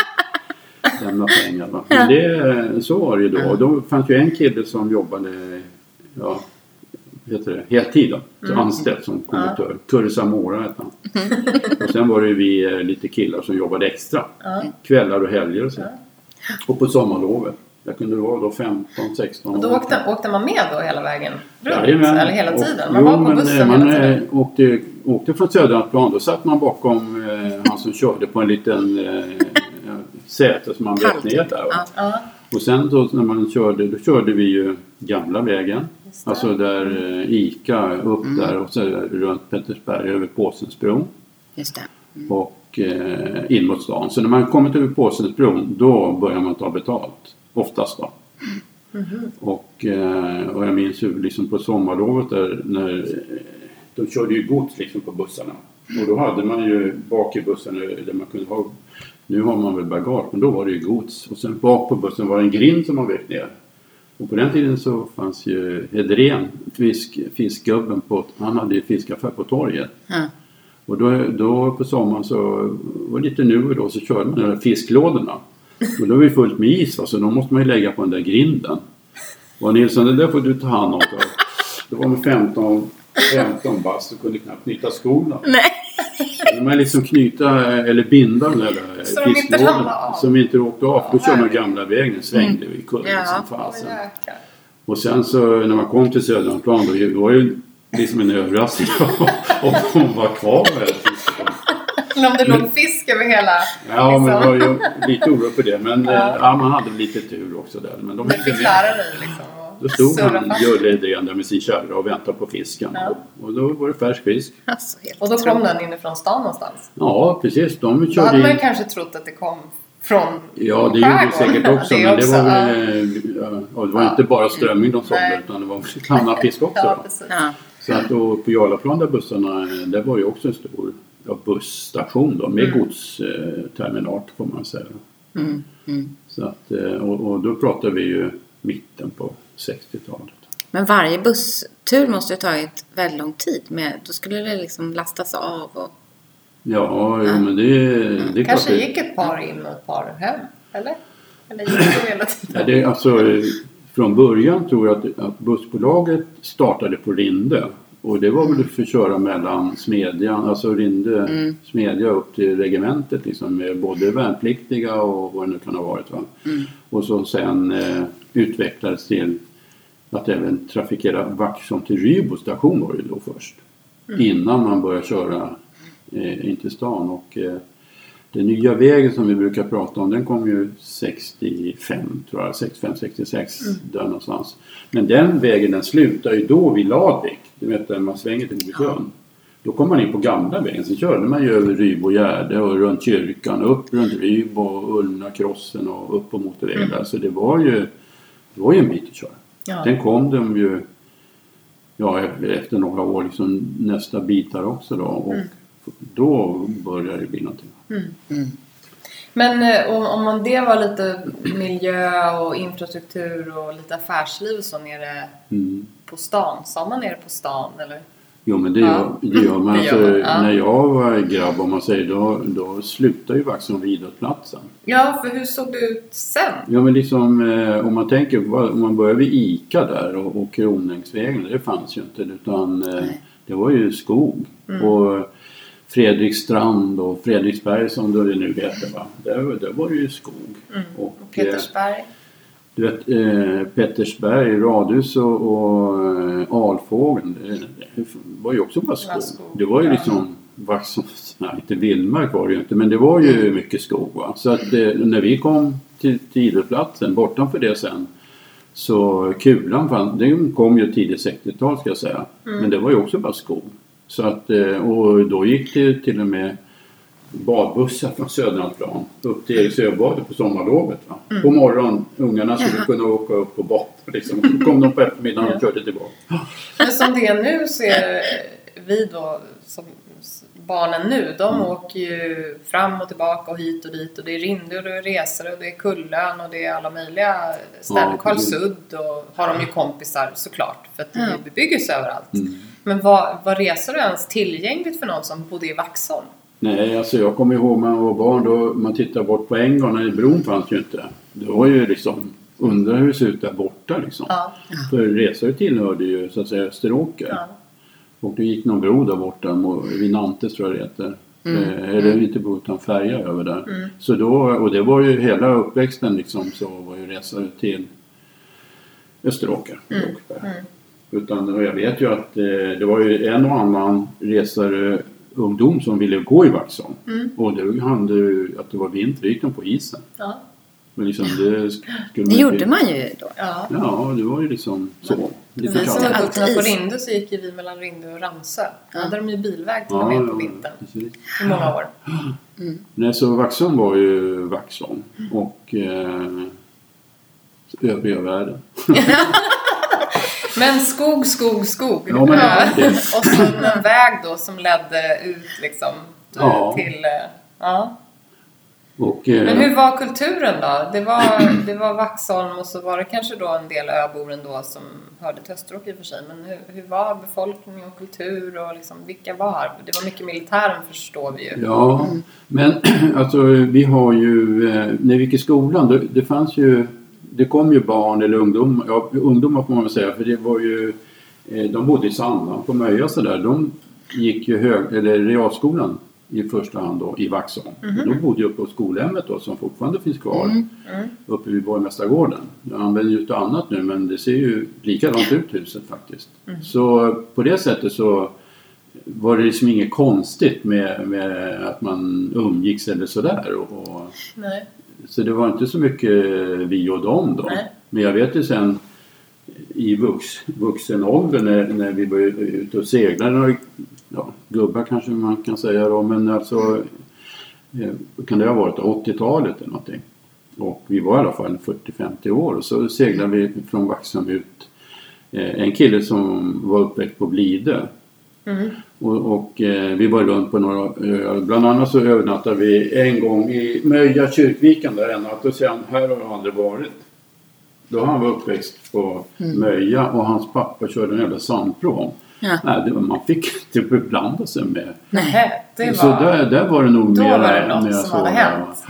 lämna pengar. Va? Men det, så var det ju då. Och då fanns ju en kille som jobbade ja, heter det, heltid då, Mm. anställd som konduktör. Kurre Samora hette han. Och sen var det vi eh, lite killar som jobbade extra. Ja. Kvällar och helger och så. Och på sommarlovet. Jag kunde vara då 15, 16 Och då år. åkte, åkte man med då hela vägen runt? Jajamän. Eller hela tiden? Man jo, var på men, bussen eh, man, hela tiden? eh, åkte, åkte från Söderhamnsplan. Då satt man bakom eh, han som körde på en liten eh, säte som man vek ner där. Ja. Ja. Och sen då när man körde, då körde vi ju gamla vägen. Just det. Alltså där eh, Ica upp där och så runt Pettersberg över Påsensbron Just det. och eh, in mot stan. Så när man kommit över Påsensbron då börjar man ta betalt. Oftast då. Och, eh, och jag minns ju liksom på sommarlovet där när de körde ju gods liksom på bussarna. Och då hade man ju bak i bussen där man kunde ha nu har man väl bagage, men då var det ju gods. Och sen bak på bussen var det en grind som man vek ner. Och på den tiden så fanns ju Hedrén, fisk, fiskgubben, på, han hade ju fiskaffär på torget. Ja. Och då, då på sommaren så var det lite nu och då så körde man de där fisklådorna. Och då var det fullt med is va, så då måste man ju lägga på den där grinden. Och Nilsson, det där får du ta hand om. Då var man 15, 15 bast och kunde knappt knyta skorna. Nej. Man liksom knyta eller binda den där Så de inte av. som inte åkte av. Då körde man gamla vägen, svängde vi i kullen Ja. som fasen. Och sen så när man kom till Söderhamnsplan då var det ju liksom en överraskning om de var kvar med fisken. Eller om det låg fisk över hela... Ja, men liksom. det var ju lite oro för det. Men Ja. ja. ja, man hade lite tur också där. Men de fick lära dig liksom. Då stod surra han, Hedrén där med sin kärra och väntade på fisken. Ja. Och då var det färsk fisk. Alltså, Och då kom den inifrån stan någonstans. Ja, precis. De Då körde hade man ju in. kanske trott att det kom från Ja, det gjorde det säkert också. Det men det också, var, ja. väl, ja, ja, det var inte bara strömming de sålde Nej. utan det var också kannad fisk också. Ja, då. precis. Ja. Så att då på Jarlaplan där bussarna, det var ju också en stor ja, busstation då med godsterminal får man säga. Mm. Mm. Så att, eh, och, och då pratar vi ju mitten på 60-talet. Men varje busstur måste ju tagit väldigt lång tid. Med, då skulle det liksom lastas av och... Ja, jo, men det, det är klart. Kanske det- gick ett par in och ett par hem, eller? Eller gick det hela tiden? Ja, det, alltså, från början tror jag att, att bussbolaget startade på Rinde. Och det var väl för att köra mellan Smedjan, alltså Rinde, Mm. Smedja upp till regementet liksom med både värnpliktiga och vad det nu kan ha varit. Va? Mm. Och så sen eh, utvecklades till att även trafikera Vaxholm till Rydbo station var det då först. Innan man började köra eh, in till stan. Och, eh, den nya vägen som vi brukar prata om den kom ju 65 tror jag, 65, 66 där någonstans. Men den vägen den slutar ju då vid Ladvik. Du vet där man svänger till Bogesund. Då kom man in på gamla vägen. Sen körde man ju över Rydbo Gärde och runt kyrkan, upp runt Rydbo och Ullna krossen och upp på motorvägen där. Så det var ju, det var ju en bit att köra. Ja. Sen kom de ju ja, efter några år liksom nästa bitar också då. Och då började det bli någonting. Mm. Men eh, om, om man det var lite miljö och infrastruktur och lite affärsliv och så nere Mm. på stan. Sa man nere på stan eller? Jo men det Ja. gör, det gör man. Det Alltså, gör man, ja. När jag var grabb om man säger då, då slutade ju Vaxholm vid idrottsplatsen. Ja, för hur såg det ut sen? Ja men liksom eh, om man tänker om man börjar vid ICA där och, och Kronängsvägen, det fanns ju inte utan eh, det var ju skog. Mm. Och Fredriksstrand och Fredriksberg som det nu heter va. Där, där var det ju skog. Och, Och eh, Petersberg? Du vet eh, Pettersberg, Radhus och, och eh, Alfågeln. Det, var ju också bara var skog. Det var ju liksom nej inte vildmark var det ju inte men det var ju mycket skog. Va? Så att eh, när vi kom till, idrottsplatsen bortanför det sen så Kulan fann, den kom ju tidigt 60-tal ska jag säga. Men det var ju också bara skog. Så att, eh, och då gick det till och med badbussar från Söderlandsplan upp till Eriksöbadet på sommarlovet. Va? På morgonen, ungarna skulle kunna åka upp och bada. Liksom. Så kom de på eftermiddagen och körde tillbaka. Men som det är nu så är vi då som barnen nu, de åker ju fram och tillbaka och hit och dit och det är Rinde och det är resor och det är Kullön och det är alla möjliga ställen. Ja, Karlsudd och har de ju kompisar såklart för att det är Ja. bebyggelse överallt. Mm. Men var, var resor ens tillgängligt för någon som bodde i Vaxholm? Nej, alltså jag kommer ihåg när man var barn då man tittade bort på när bron fanns ju inte. Det var ju liksom, undrar hur det ser ut där borta liksom. Ja. För resor tillhörde ju så att säga Österåker. ja. Och det gick någon bro där borta, vid Nantes tror jag det heter. Eh, eller inte bro utan färja över där. Så då, och det var ju hela uppväxten liksom så var ju resor till Österåker. Åkersberga. Utan och jag vet ju att eh, det var ju en och annan resare ungdom som ville gå i Vaxholm. Och det hände ju att det var vinter, gick de på isen. Ja. Men liksom det skulle Det gjorde man ju då. ja. Ja, det var ju liksom så. Lite Vi som var vuxna på. Rinde så gick ju vi mellan Rinde och Ramsö. Då Ja. hade de ju bilväg till Ja, och med på vintern. precis. I många år. Nej, så Vaxholm var ju Vaxholm och eh, övriga världen. Men skog, skog, skog. Ja, men Ja. Och så en väg då som ledde ut liksom Ja. till... eh, Ja. Och, eh, Men hur var kulturen då? Det var, det var Vaxholm och så var det kanske då en del öbor ändå som hörde till Österåker i och för sig. Men hur, hur var befolkning och kultur och liksom, vilka var? Det var mycket militären förstår vi ju. Ja, men alltså vi har ju, eh, när vi gick i skolan, det, det fanns ju, det kom ju barn eller ungdomar, ja ungdomar får man väl säga, för det var ju, eh, de bodde i Sandhamn på Möja så där. De gick ju hög, eller realskolan i första hand då i Vaxholm. Och De bodde ju uppe på skolhemmet då som fortfarande finns kvar uppe vid Borgmästargården. Jag använder ju ett annat nu men det ser ju likadant ut huset faktiskt. Så på det sättet så var det liksom inget konstigt med, med att man umgicks eller sådär. Och, och, Nej. Så det var inte så mycket vi och dem då. Nej. Men jag vet ju sen i vux, vuxen ålder när, när vi var ute och seglade, ja, gubbar kanske man kan säga då, men alltså eh, kan det ha varit 80-talet eller någonting. Och vi var i alla fall 40-50 år och så seglade vi från Vaxholm ut eh, en kille som var uppväxt på Blidö. Mm. Och, och eh, vi var runt på några öar. Bland annat så övernattade vi en gång i Möja kyrkviken där en natt och sen här har jag aldrig varit. Då han var uppväxt på Möja och hans pappa körde en jävla sandpråm. Ja. Nej, det man fick inte beblanda sig med. Nej, det var... Så där, där var det nog Då mera, var det något mera som hade hänt.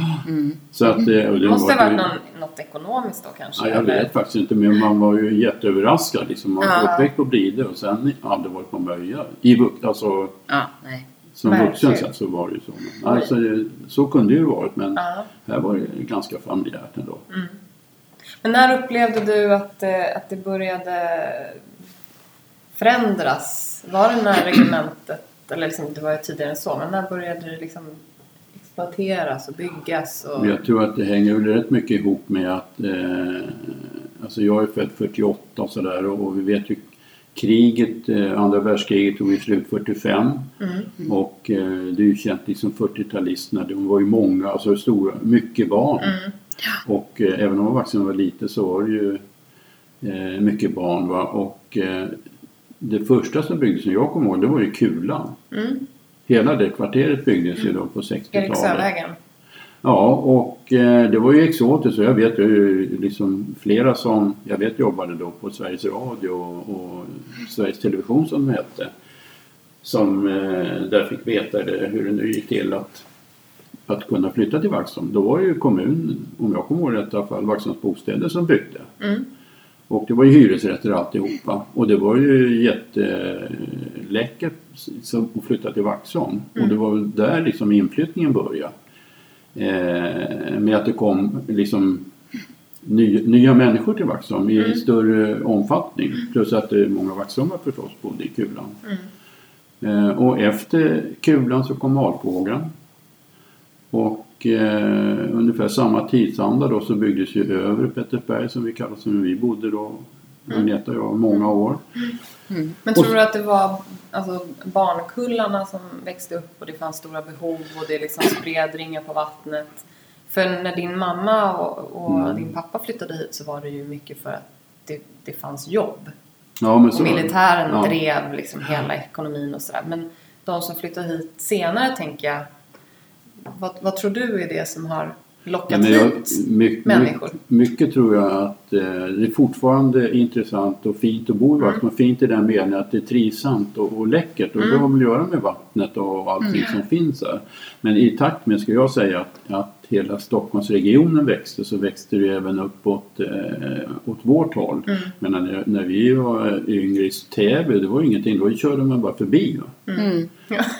Så att, eh, det Det måste ha var, varit någon, något ekonomiskt då kanske? Ja, jag eller? vet faktiskt inte men man var ju jätteöverraskad. Liksom. Man var Ja. uppväxt på Blidö och sen hade varit på Möja. I, alltså, Ja, nej. som Verkligen. vuxen sen så var det ju så. Men, alltså, så kunde det ju varit men Ja. här var det ganska familjärt ändå. Men när upplevde du att, eh, att det började förändras? Var det när regementet, eller liksom, det var ju tidigare än så, men när började det liksom exploateras och byggas? Och... Jag tror att det hänger väl rätt mycket ihop med att eh, alltså jag är född 48 och sådär och vi vet ju kriget, eh, andra världskriget tog ju slut 45 Mm. och eh, det är ju känt liksom 40-talisterna, de var ju många, alltså stora, mycket barn. Mm. Och eh, även om vaccinen var lite så var det ju eh, mycket barn. Va? Och eh, det första som byggdes som jag kommer ihåg det var ju Kulan. Mm. Hela det kvarteret byggdes ju då på 60-talet. Eriksövägen. Ja, och eh, det var ju exotiskt. Och jag vet ju liksom flera som jag vet jobbade då på Sveriges Radio och, och Sveriges Television som det hette. Som eh, där fick veta det, hur det nu gick till att, att kunna flytta till Vaxholm. Då var ju kommunen, om jag kommer ihåg rätt i alla fall, Vaxholms bostäder som byggde. Mm. Och det var ju hyresrätter alltihopa. Och det var ju jätteläckert som- att flytta till Vaxholm. Och det var väl där liksom inflyttningen började. Eh, med att det kom liksom ny, nya människor till Vaxholm i större omfattning. Plus att det är många vaxholmare förstås bodde i Kulan. Eh, och efter Kulan så kom Alpågan. Och eh, ungefär samma tidsanda då så byggdes ju övre Pettersberg som vi kallar som vi bodde då. Agneta och jag många år. Men tror du att det var alltså, barnkullarna som växte upp och det fanns stora behov och det liksom spred ringar på vattnet? För när din mamma och, och Mm. din pappa flyttade hit så var det ju mycket för att det, det fanns jobb. Ja, men Och så, militären ja. drev liksom hela ekonomin och sådär. Men de som flyttade hit senare tänker jag, vad, vad tror du är det som har lockat men jag, hit mycket, människor? mycket tror jag att eh, det är fortfarande intressant och fint att bo i Vaxholm. Fint i den meningen att det är trivsamt och, och läckert och det har väl att göra med vattnet och allting som finns här. Men i takt med, ska jag säga, att, att hela Stockholmsregionen växte så växte det även uppåt eh, åt vårt håll. Men när, när vi var yngre i Täby, det var ju ingenting, då körde man bara förbi. Va? Mm.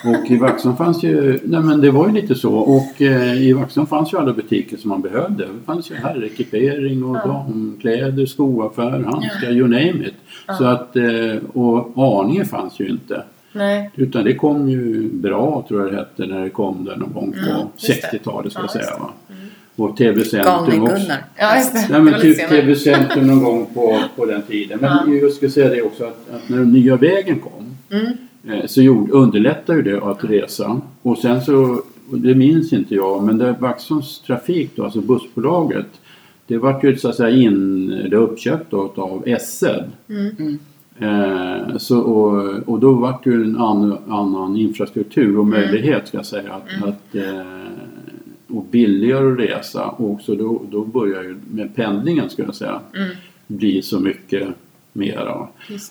Och i Vaxholm fanns ju, nej men det var ju lite så och eh, i Vaxholm fanns ju alla butiker som man behövde. Det fanns ju herrekipering och damkläder, skoaffär, handskar, you name it. Så att, eh, och Arninge fanns ju inte. Nej. Utan det kom ju bra tror jag det hette när det kom där någon gång på det. 60-talet ska Ja, jag säga. Va? Och TV Centrum också. Ja, just det. Nej men typ lite senare. TV Centrum någon gång på, på den tiden. Men jag ska säga det också att, att när den nya vägen kom Mm. eh, så gjorde, underlättade ju det att resa. Och sen så, och det minns inte jag, men det Vaxholms trafik då, alltså bussbolaget. Det vart ju så att säga in, det uppköpt då, av SL. Mm. Eh, så, och, och då vart det ju en annan, annan infrastruktur och möjlighet ska jag säga att, att eh, och billigare att resa och också då, då börjar ju med pendlingen ska jag säga bli så mycket mera.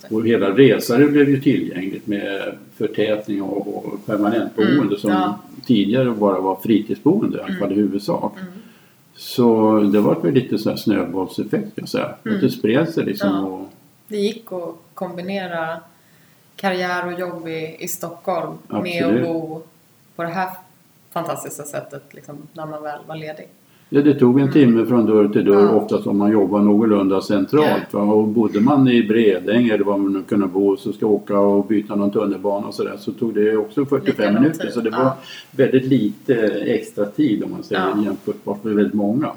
Och hela resare blev ju tillgängligt med förtätning och, och permanentboende som ja. tidigare bara var fritidsboende i alla fall i huvudsak. Så det var väl lite så här snöbollseffekt kan jag säga. Att det spred sig liksom. Ja. Och, Det gick att kombinera karriär och jobb i, i Stockholm med Absolut. att bo på det här fantastiska sättet liksom, när man väl var ledig. Ja, det tog en timme från dörr till dörr Ja. oftast om man jobbar någorlunda centralt. Va? Och bodde man i Bredäng eller var man nu kunde bo så ska åka och byta någon tunnelbana och sådär så tog det också Lika 45 lång minuter. Så det ja. var väldigt lite extra tid om man säger Ja. jämfört med väldigt många.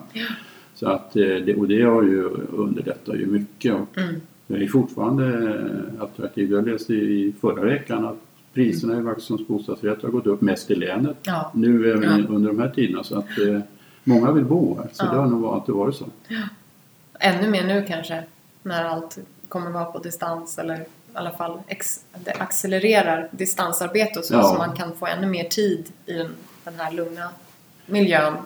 Så att, eh, det, och det har ju underlättat ju mycket. Och Mm. Det är fortfarande attraktivt. Jag läste i förra veckan att priserna i Vaxholms bostadsrätter har gått upp mest i länet Ja. nu Ja. under de här tiderna. Så att eh, många vill bo här. Så Ja. det har nog alltid varit så. Ännu mer nu kanske, när allt kommer vara på distans eller i alla fall ex, det accelererar distansarbete och så, Ja. så man kan få ännu mer tid i den, den här lugna miljön än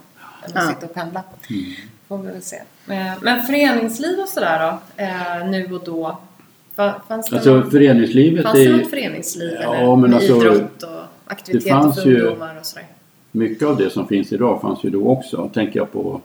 att Ja. sitta och pendla. Mm. Får vi väl se. Eh, Men föreningsliv och sådär då, eh, nu och då? Fa- Fanns det, Alltså någon, föreningslivet fanns det är något föreningsliv Ja, eller men med alltså, idrott och aktiviteter för ungdomar och sådär? Mycket av det som finns idag fanns ju då också. Tänker jag på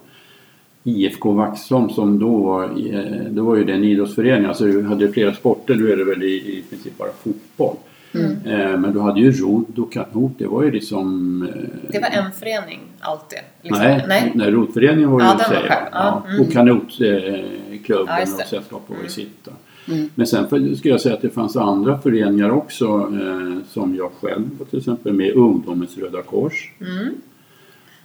IFK Vaxholm som då var, eh, då var ju det en idrottsförening. Alltså du hade flera sporter, nu är det väl i, i princip bara fotboll. Mm. Eh, men du hade ju rodd och kanot, det var ju liksom... Eh, Det var en förening alltid? Liksom. Nej, Nej. nej roddföreningen var ju Ja, själv. Ja, Ja, mm. Och kanotklubben Ja, och det. sällskapet var ju Mm. sitt. Mm. Men sen för- skulle jag säga att det fanns andra föreningar också eh, som jag själv var till exempel med Ungdomens Röda Kors. Mm.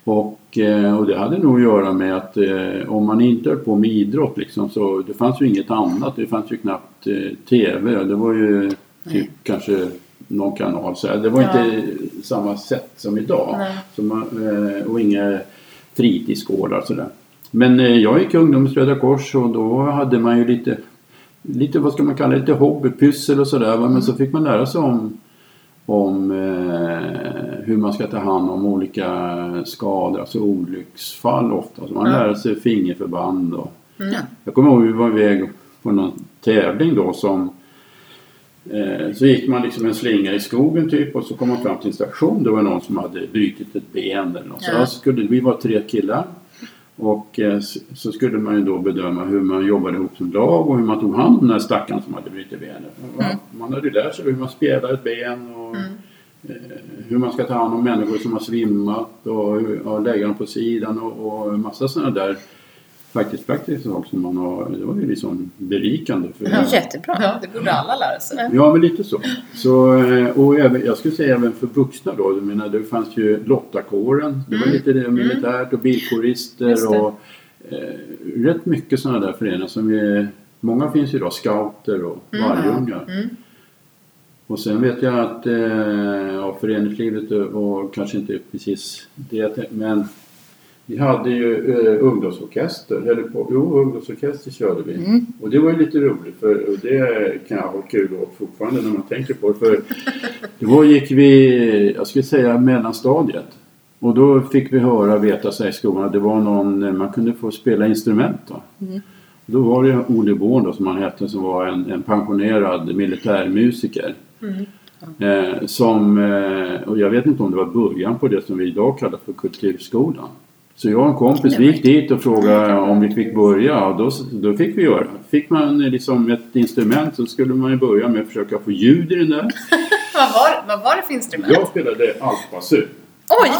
Och, eh, och det hade nog att göra med att eh, om man inte höll på med idrott liksom, så det fanns ju inget annat. Det fanns ju knappt eh, TV. Det var ju typ kanske någon kanal. Så. Det var Ja. inte samma sätt som idag. Så man, eh, och inga fritidsgårdar sådär. Men eh, jag gick i Ungdomens Röda Kors och då hade man ju lite, lite vad ska man kalla det, lite hobbypyssel och sådär. Men så fick man lära sig om om eh, hur man ska ta hand om olika skador, alltså olycksfall ofta. Så man Ja. lärde sig fingerförband och Mm. jag kommer ihåg vi var iväg på någon tävling då som eh, så gick man liksom en slinga i skogen typ och så kom man fram till en station. Det var någon som hade brutit ett ben eller något. Så skulle, vi var tre killar. Och eh, så skulle man ju då bedöma hur man jobbade ihop som lag och hur man tog hand om den här stackaren som hade brutit benet. Mm. Man hade ju lärt sig hur man spelar ett ben och Mm. eh, hur man ska ta hand om människor som har svimmat och, och lägga dem på sidan och, och massa sådana där faktiskt praktiska saker som man har. Det var ju liksom berikande. För är jättebra. Ja, det borde alla lära sig. Ja, men lite så. så eh, och även, jag skulle säga även för vuxna då. Jag menar, det fanns ju Lottakåren. Det var Mm. lite det, militärt och bilkårister och eh, rätt mycket sådana där föreningar som är, Många finns ju då, scouter och Mm. vargungar. Mm. Och sen vet jag att eh, ja, föreningslivet och, och kanske inte precis det, men vi hade ju eh, ungdomsorkester, eller på, jo ungdomsorkester körde vi. Mm. Och det var ju lite roligt för och det kan jag ha kul åt fortfarande när man tänker på det. För då gick vi, jag skulle säga mellanstadiet. Och då fick vi höra, veta sig i skolan, att det var någon, man kunde få spela instrument då. Mm. Då var det Olle Born då, som han hette som var en, en pensionerad militärmusiker. Mm. Eh, som, eh, och jag vet inte om det var början på det som vi idag kallar för Kulturskolan. Så jag och en kompis vi gick dit och frågade om vi fick börja och då, då fick vi göra. Fick man liksom ett instrument så skulle man ju börja med att försöka få ljud i den där. Vad, var, vad var det för instrument? Jag spelade altbasun. Oj!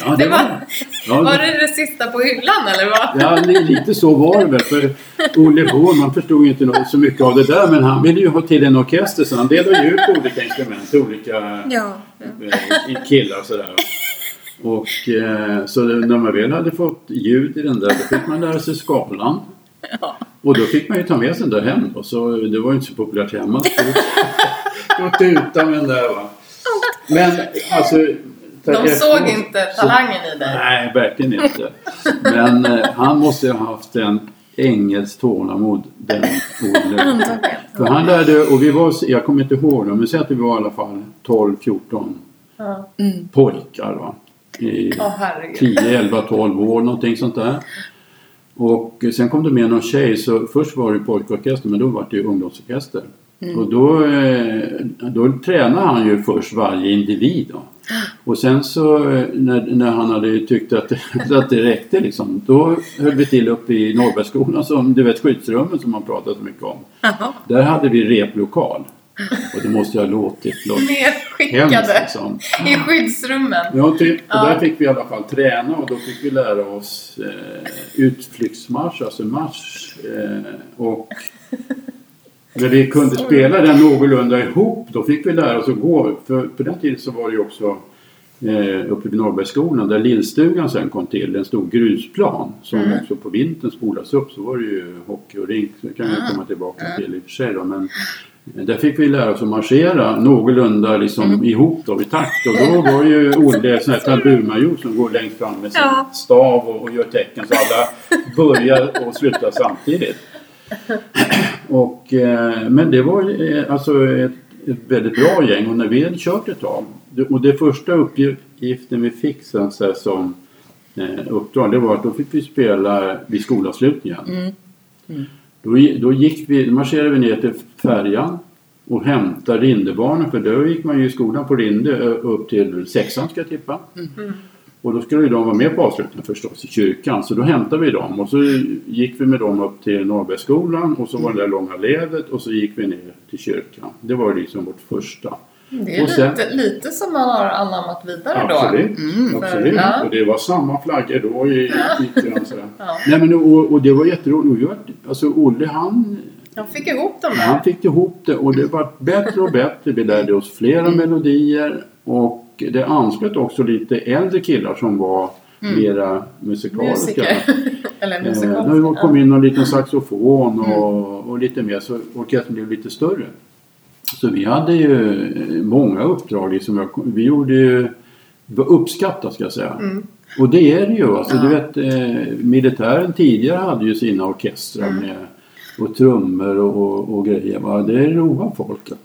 Ja, Det var, ja, var det det sista på hyllan eller vad? Ja, li- lite så var det väl. För Olle Born, man förstod ju inte så mycket av det där. Men han ville ju ha till en orkester så han delade ju ut olika instrument till olika Ja. eh, killar och sådär. Och eh, så när man väl hade fått ljud i den där, då fick man lära sig skalan. Ja. Och då fick man ju ta med sig den där hem då. Så det var ju inte så populärt hemma. Så tuta med den där va. Men alltså... De efteråt såg inte så- talangen i dig. Nej, verkligen inte. Men eh, han måste ha haft en ängels tålamod, den. Antagligen. För han lärde, och vi var, jag kommer inte ihåg dem, men säg att vi var i alla fall 12-14 Ja. Mm. pojkar va. I herregud. 10, 11, 12 år någonting sånt där. Och sen kom det med någon tjej, så först var det pojkorkester men då var det ju ungdomsorkester. Och då, eh, då tränade han ju först varje individ då. Och sen så eh, när, när han hade tyckt att, att det räckte liksom, då höll vi till uppe i Norrbergsskolan som du vet skyddsrummen som man pratar så mycket om. Jaha. Där hade vi replokal. Och det måste ju ha låtit låt, Nedskickade liksom. i skyddsrummen. Ja, typ. Och där fick vi i alla fall träna och då fick vi lära oss eh, utflyktsmarsch, alltså marsch. Eh, och när vi kunde spela den någorlunda ihop då fick vi lära oss att gå. För på den tiden så var det ju också eh, uppe vid Norrbergsskolan där Lillstugan sen kom till, en stor grusplan som Mm. också på vintern spolas upp. Så var det ju hockey och rink, det kan vi komma tillbaka till i och för sig då. Men Där fick vi lära oss att marschera någorlunda liksom ihop då i takt. Och då var ju Olle sån här tamburmajor som går längst fram med sin Ja. stav och, och gör tecken så alla börjar och slutar samtidigt. Och, eh, men det var eh, alltså ett, ett väldigt bra gäng och när vi hade kört ett tag och det första uppgiften vi fick sen så här, som eh, uppdrag det var att då fick vi spela vid skolavslutningen. Då, gi- då gick vi, marscherade vi ner till färjan och hämtade Rindebarnen för då gick man ju i skolan på Rinde upp till sexan ska jag tippa. Och då skulle ju de vara med på avslutningen förstås i kyrkan. Så då hämtade vi dem och så gick vi med dem upp till Norrbergsskolan och så var det där långa ledet och så gick vi ner till kyrkan. Det var liksom vårt första. Det är sen- lite, lite som man har anammat vidare då. Absolut. Absolut. Ja. Och det var samma flaggor då i, i sådär. Ja. Nej men och, och det var jätteroligt. Alltså Olle han Jag fick ihop dem Han där. fick ihop det och det var bättre och bättre. Vi lärde oss flera melodier och det anslöt också lite äldre killar som var mera musikaliska. Eller Eh, musikaliska. det kom in någon liten saxofon och, och lite mer så orkestern blev lite större. Så vi hade ju eh, många uppdrag. Liksom. Jag- Vi gjorde ju, uppskattat ska jag säga. Och det är det ju. Alltså, du vet, eh, militären tidigare hade ju sina orkestrar med och trummor och, och, och grejer. Va? Det roar folk. Ja.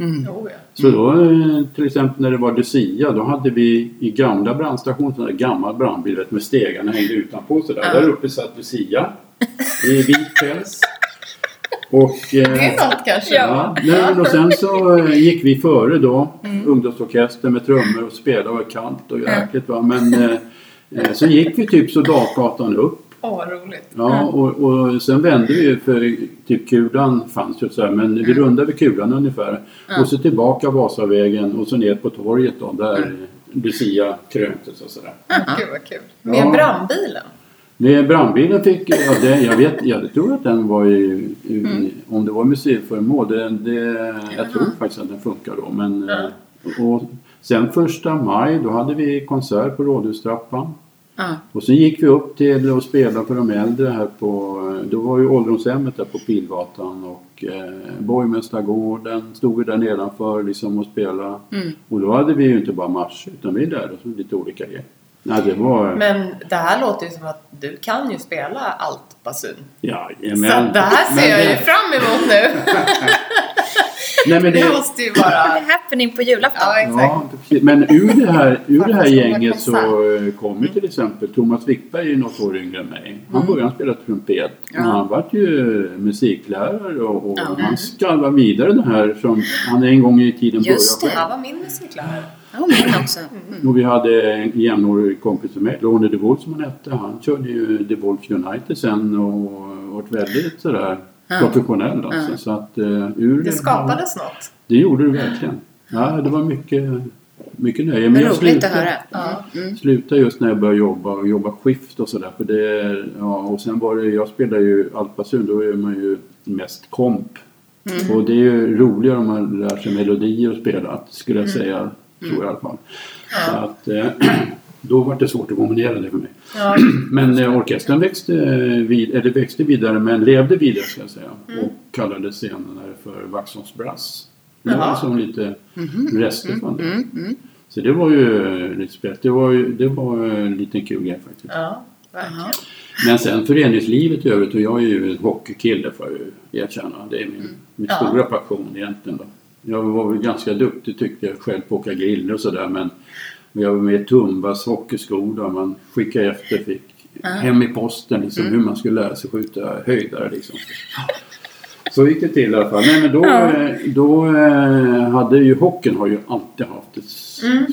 Så då eh, till exempel när det var Lucia då hade vi i gamla brandstationen sån där gammal brandbil med stegarna hängde utanpå sådär. Där uppe satt Lucia i vit päls. Och, Det eh, är något kanske. Ja, nej, men och sen så eh, gick vi före då, Mm. ungdomsorkester med trummor och spelade och det kallt och jäkligt va. Men eh, eh, så gick vi typ Soldatgatan upp. Åh, vad roligt. Ja, och, och sen vände vi för typ kulan fanns ju så här, men vi rundade vid kulan ungefär. Och så tillbaka Vasavägen och så ner på torget då där Lucia kröntes och sådär. Gud vad kul. Med Ja. brandbilen. Det brandbilen fick, ja, det, jag vet, jag tror att den var i, i om det var museiföremål, det, det, jag tror faktiskt att den funkar då. Men, eh, och sen första maj då hade vi konsert på Rådhustrappan. Ja. Och så gick vi upp till och spelade för de äldre här på, då var ju ålderdomshemmet där på Pilgatan och eh, Borgmästargården stod vi där nedanför liksom och spelade. Och då hade vi ju inte bara match utan vi lärde oss lite olika grejer. Nej, det var... Men det här låter ju som att du kan ju spela allt basun. Ja, Så det här ser men jag ju det- fram emot nu. Nej, men Det det, måste ju vara... Det är happening på julafton. Ja, exakt. ja, men ur det här, ur det här gänget så konsert. eh, kom ju till exempel Thomas Wickberg är något år yngre än mig. Han började spela trumpet. Men Ja. han var ju musiklärare och, och Ja. han skalvade vidare det här som han en gång i tiden Just började det. själv. Han var min musiklärare. Ja, min också. Mm. Och vi hade en jämnårig kompis med mig, Ronny de Wolf som han hette. Han körde ju The Wolf United sen och varit väldigt sådär professionell alltså. Så att uh, ur Det skapades något. Det gjorde det verkligen. Ja, det var mycket, mycket nöje. Jag roligt slutade- att höra. Ja. Mm. slutade just när jag började jobba och jobba skift och sådär. För det, ja, och sen var det, jag spelade ju altbasun, då är man ju mest komp. Mm. Och det är ju roligare om man lär sig melodier och spela, skulle Mm. jag säga. Tror jag alla fall. Så att, eh, då var det svårt att kombinera det för mig. Ja. Men eh, orkestern växte, vid, eller växte vidare, men levde vidare ska jag säga. Mm. Och kallades senare för Vaxholms Brass. Det var som lite rester från det. Mm. Mm. Så det var ju eh, lite spett. Det var ju det var en liten kul grej faktiskt. ja, verkligen. Men sen föreningslivet i övrigt och jag är ju en hockeykille får jag ju erkänna. Det är min, min Ja. stora passion egentligen då. Jag var väl ganska duktig tyckte jag själv på att åka griller och sådär men jag var med i Tumbas hockeyskola. Man skickade efter, fick hem i posten liksom hur man skulle lära sig skjuta höjdare liksom. Så gick det till i alla fall. Nej, men då, Ja. eh, då eh, hade ju hockeyn har ju alltid haft ett,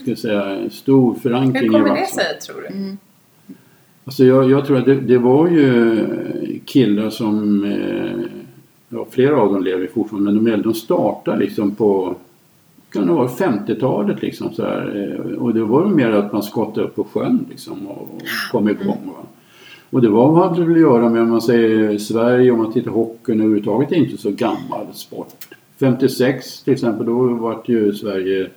ska jag säga, stor förankring Hur kommer det sig tror du? Alltså jag, jag tror att det, det var ju killar som, eh, ja flera av dem lever fortfarande, men de äldre de startade liksom på, kan det vara 50-talet liksom så här. eh, Och det var mer att man skottade upp på sjön liksom och, kom igång. Va? Och det var, vad det att göra med om man säger Sverige, om man tittar hockeyn överhuvudtaget, är inte så gammal sport. 56 till exempel, då var ju Sverige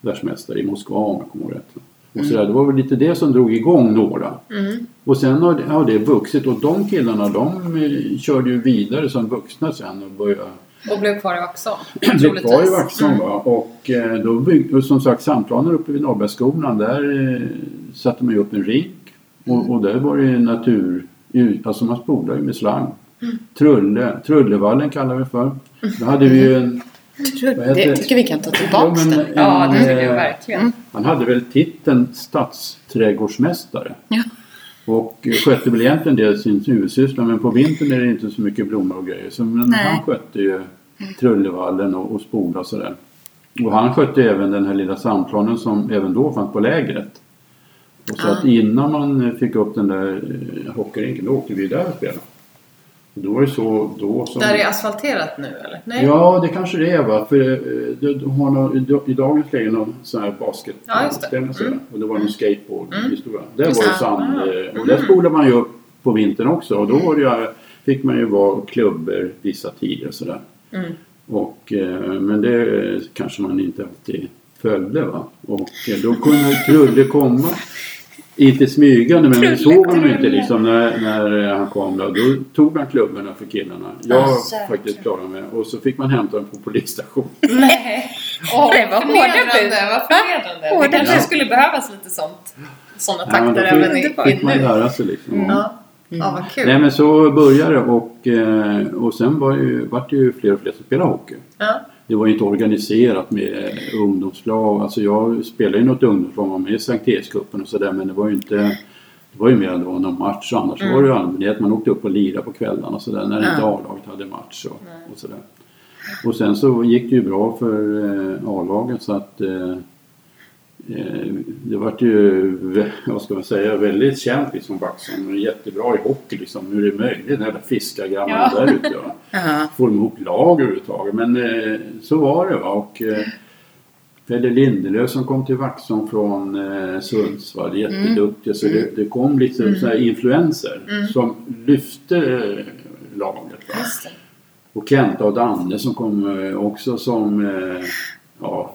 världsmästare i Moskva om jag kommer ihåg rätt. Och så där, det var väl lite det som drog igång några. Och sen har det, har det vuxit och de killarna de eh, körde ju vidare som vuxna sen och började Och blev kvar i Vaxholm? blev kvar i troligtvis. Vaxholm va? och eh, då byggde, som sagt Sandplanen uppe vid Norrbergsskolan där eh, satte man ju upp en rink och, och där var det natur, alltså man spolade ju med slang. Trulle, Trullevallen kallar vi för. Då hade vi ju en Heter Det tycker vi kan ta Ja, tillbaks men den. Ja, en, det tycker jag eh, verkligen. Han hade väl titeln stadsträdgårdsmästare. Ja. Och eh, skötte väl egentligen det sin huvudsyssla men på vintern är det inte så mycket blommor och grejer. Så, men Nej. han skötte ju Trullevallen och, och spola och sådär. Och han skötte även den här lilla sandplanen som även då fanns på lägret. Och så Ah. att innan man eh, fick upp den där eh, hockeyrinken då åkte vi där och spelade. Då var det så då som... Där är asfalterat nu eller? Nej? Ja, det kanske det är va. För eh, du har någon, i dagens läge någon sån här basket Ja, det. Mm. Och det var någon skateboard Mm. Där var det det. sand. Ah. eh, Och där spolade man ju upp på vintern också. Och då var det ju, fick man ju vara klubbor vissa tider och sådär. Mm. Och, eh, men det kanske man inte alltid följde va. Och då kunde Trulle komma. Inte smygande men vi såg honom inte liksom när, när eh, han kom. Då, då tog han klubborna för killarna. Jag jäklar. faktiskt klarat mig. Och så fick man hämta dem på polisstation. Nej! Åh, Det var hårda bud. vad förnedrande. Det kanske skulle behövas lite sånt. Sådana takter även i, fick, man nu. lära sig liksom. Ja. ja, vad kul. Nej men så började det och, eh, och sen var det ju, vart det ju fler och fler som spelade hockey. Ja. Det var ju inte organiserat med ungdomslag. Alltså jag spelade ju något ungdomslag, var med i Sankt Erikscupen och sådär men det var ju inte det var ju mer än det var någon match annars Mm. var det ju allmänhet. Man åkte upp och lirade på kvällarna och sådär när inte Ja. A-laget hade match och, och sådär. Och sen så gick det ju bra för eh, A-laget så att eh, det vart ju, vad ska man säga, väldigt känt liksom Vaxholm. Jättebra i hockey liksom. Hur är det möjligt? Den jävla fiskargrabbarna Ja. där ute. Ja får de ihop lag överhuvudtaget. Men eh, så var det va. Och eh, Pelle Lindelöf som kom till Vaxholm från eh, Sundsvall, jätteduktig. Så det, det kom lite Mm. så här influenser som lyfte eh, laget. Va? Och Kenta och Danne som kom eh, också som eh, ja,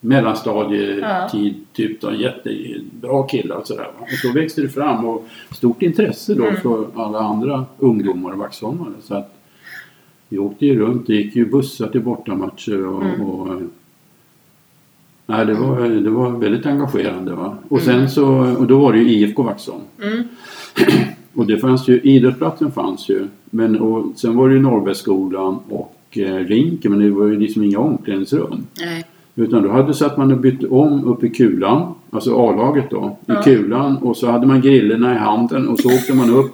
mellanstadietid, typ då, jättebra killar och sådär. Och så växte det fram och stort intresse då för alla andra ungdomar och vaxholmare. Så att vi åkte ju runt, det gick ju bussar till bortamatcher och, och eh, Nej, det var, det var väldigt engagerande. Va? Och sen så, och då var det ju IFK Vaxholm. Mm. Och det fanns ju, idrottsplatsen fanns ju. Men och sen var det ju Norrbergsskolan och eh, Rinken men det var ju liksom inga omklädningsrum. Nej. Utan då hade satt man och bytte om uppe i kulan, alltså A-laget då, Ja. i kulan och så hade man grillorna i handen och så åkte man upp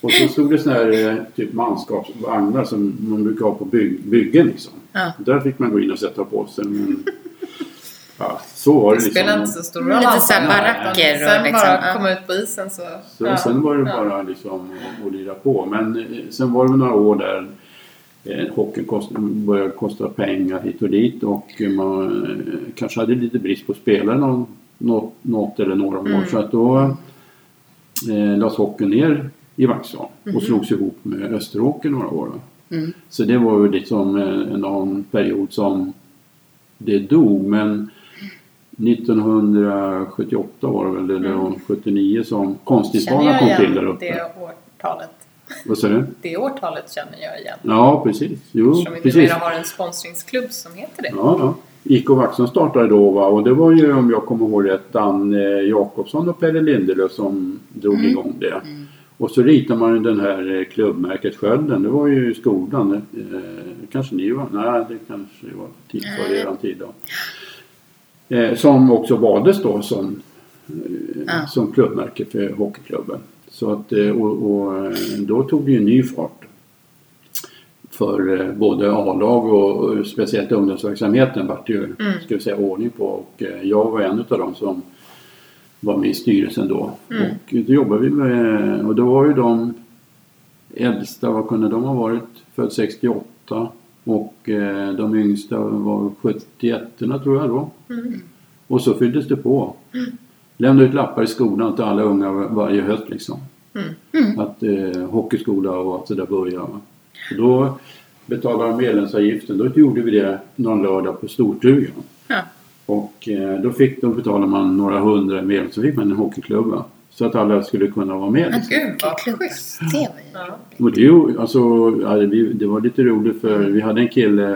och så stod det sådana här eh, typ manskapsvagnar som man brukar ha på byg- byggen liksom. Ja. Där fick man gå in och sätta på sig. Men, ja, så var det Det liksom. spelar inte så stor roll. Lite antar så här jag. baracker och Sen liksom, bara ja. komma ut på isen så... Så ja. Sen var det Ja. bara liksom att, lira på. Men eh, sen var det några år där eh, hockeyn kost, började kosta pengar hit och dit och man eh, kanske hade lite brist på spelare någon, något, något eller några år. Mm. Så att då eh, lades hockeyn ner i Vaxholm Mhm. och slogs ihop med Österåker några år. Mm. Så det var ju liksom eh, någon period som det dog. Men 1978 var det väl, eller Mm. 79 som jag kom till där uppe. det årtalet. Vad sa du? Det årtalet känner jag igen. Ja, precis. Jo, Eftersom vi precis. numera har en sponsringsklubb som heter det. Ja, ja. IK Vaxholm startade då va? och det var ju om jag kommer ihåg rätt Danne Jakobsson och Pelle Lindelöf som drog igång det. Och så ritade man ju den här eh, klubbmärket Skölden. Det var ju skolan. Eh, kanske ni var? Nej, det kanske var tid före Nej. eran tid då. Eh, som också valdes då som, eh, Ja. som klubbmärke för hockeyklubben. Så att, eh, och, och eh, då tog det ju ny fart för eh, både A-lag och speciellt ungdomsverksamheten vart ju, ska vi säga, ordning på. Och jag var en av dem som var med i styrelsen då. Och då jobbade vi med, och då var ju de äldsta, vad kunde de ha varit, född 68 och de yngsta var 71 tror jag då. Och så fylldes det på. Lämnade ut lappar i skolan till alla unga var- varje höst liksom. Att eh, hockeyskola och allt det där. Och då betalade de medlemsavgiften. Då gjorde vi det någon lördag på Storstugan. Ja. Och eh, då, fick, då betalade man några hundra medlem så fick man en hockeyklubb. va. Så att alla skulle kunna vara med. Liksom. Gud vad schysst. Det var ju. Och det, ju- alltså, det var lite roligt för vi hade en kille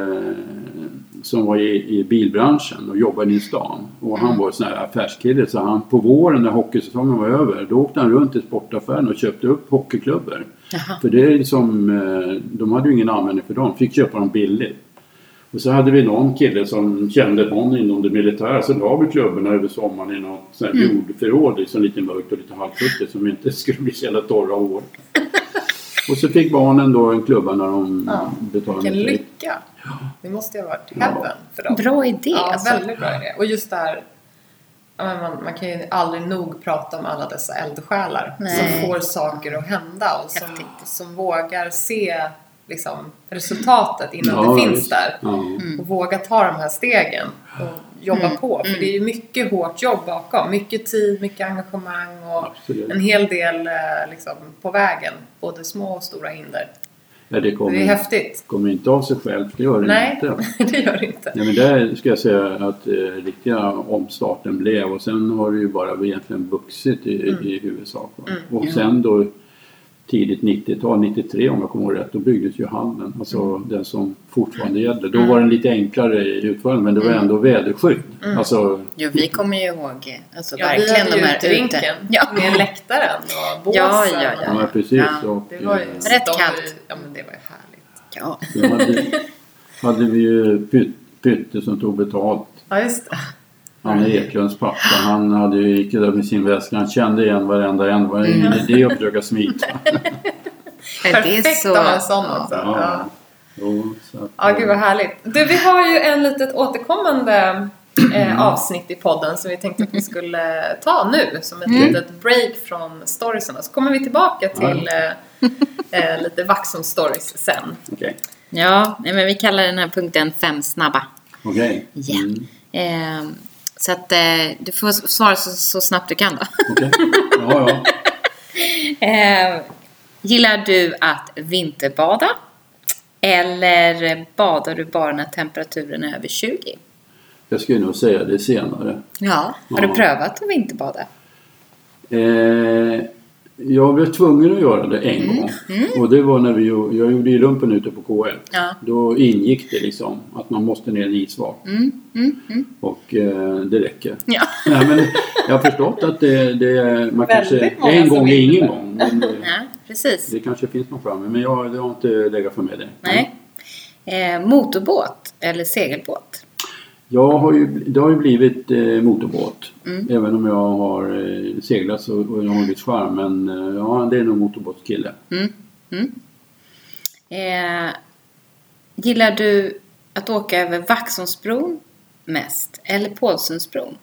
som var i, i bilbranschen och jobbade i stan. Och han var en sån här affärskille så han på våren när hockeysäsongen var över då åkte han runt i sportaffären och köpte upp hockeyklubbor. För det är liksom, eh, de hade ju ingen användning för dem, fick köpa dem billigt. Och så hade vi någon kille som kände någon inom det militära så la vi klubborna över sommaren i något sånt här jordförråd, liksom lite mörkt och lite halvfuktigt som inte skulle bli så jävla torra hår. Och så fick barnen då en klubba när de Ja, betalade Vilken lycka. Det måste ju ha varit heaven för dem. Bra idé Ja, alltså. väldigt bra idé. Och just det här, man, man kan ju aldrig nog prata om alla dessa eldsjälar Nej. som får saker att hända och som, som vågar se liksom, resultatet innan Ja, det finns visst. där. Ja. Och våga ta de här stegen och jobba Mm. på. För det är ju mycket hårt jobb bakom. Mycket tid, mycket engagemang och Absolut. en hel del eh, liksom, på vägen. Både små och stora hinder. Ja, det kommer, Det är häftigt. kommer inte av sig självt, det gör det Nej, inte. det gör det inte. Nej, men där ska jag säga att eh, riktiga omstarten blev och sen har det ju bara egentligen vuxit i, Mm. i huvudsak. va. Och sen då tidigt 90-tal, 93 om jag kommer ihåg rätt, då byggdes ju hallen. Alltså Mm. den som fortfarande gäller. Då var den lite enklare i utförande men det Mm. var ändå väderskydd. Alltså, Jo, vi kommer ju ihåg alltså, Ja, vi verkligen de här utrinken ute. Ja. med läktaren och båsen. Ja, ja, ja. ja, precis. Ja. Och, Det var ju eh, Rätt kallt. Ja, men det var ju härligt. Ja. Då hade, hade vi ju Py- Pytte som tog betalt. Ja, just det. Anna Eklunds pappa, han hade ju gick där med sin väska. Han kände igen varenda en. Det var ingen idé att försöka smita. Perfekt att ha en sån också. Ja. Ja. Jo, så att, Ja, gud vad härligt. Du, vi har ju en litet återkommande eh, avsnitt i podden som vi tänkte att vi skulle ta nu som ett litet break från storiesarna. Så kommer vi tillbaka till eh, eh, lite Vaxholm-stories sen. Okej. Ja, nej, men vi kallar den här punkten fem snabba. Okej. Ja. Mm. Så att eh, du får svara så, så snabbt du kan då. Okej. Ja, ja. Ehm, gillar du att vinterbada? Eller badar du bara när temperaturen är över 20? Jag skulle nog säga det senare. Ja. Har du Ja. prövat att vinterbada? Eh, jag blev tvungen att göra det en Mm. gång. Och det var när vi, jag gjorde ju lumpen ute på KL. Ja. Då ingick det liksom att man måste ner i isvak. Mm, mm, mm. Och eh, det räcker. Ja. Nej, men jag har förstått att det, det man kanske, en gång är ingen det. gång. Men, ja, precis. det kanske finns någon framme. Men jag, jag har inte legat för mig det. Nej. Eh, motorbåt eller segelbåt? Jag har ju, det har ju blivit eh, motorbåt. Mm. Även om jag har eh, seglat så, och jag har viss charm. Men eh, ja, det är nog motorbåtskille. Mm. Mm. Eh, gillar du att åka över Vaxholmsbron mest eller Pålsundsbron?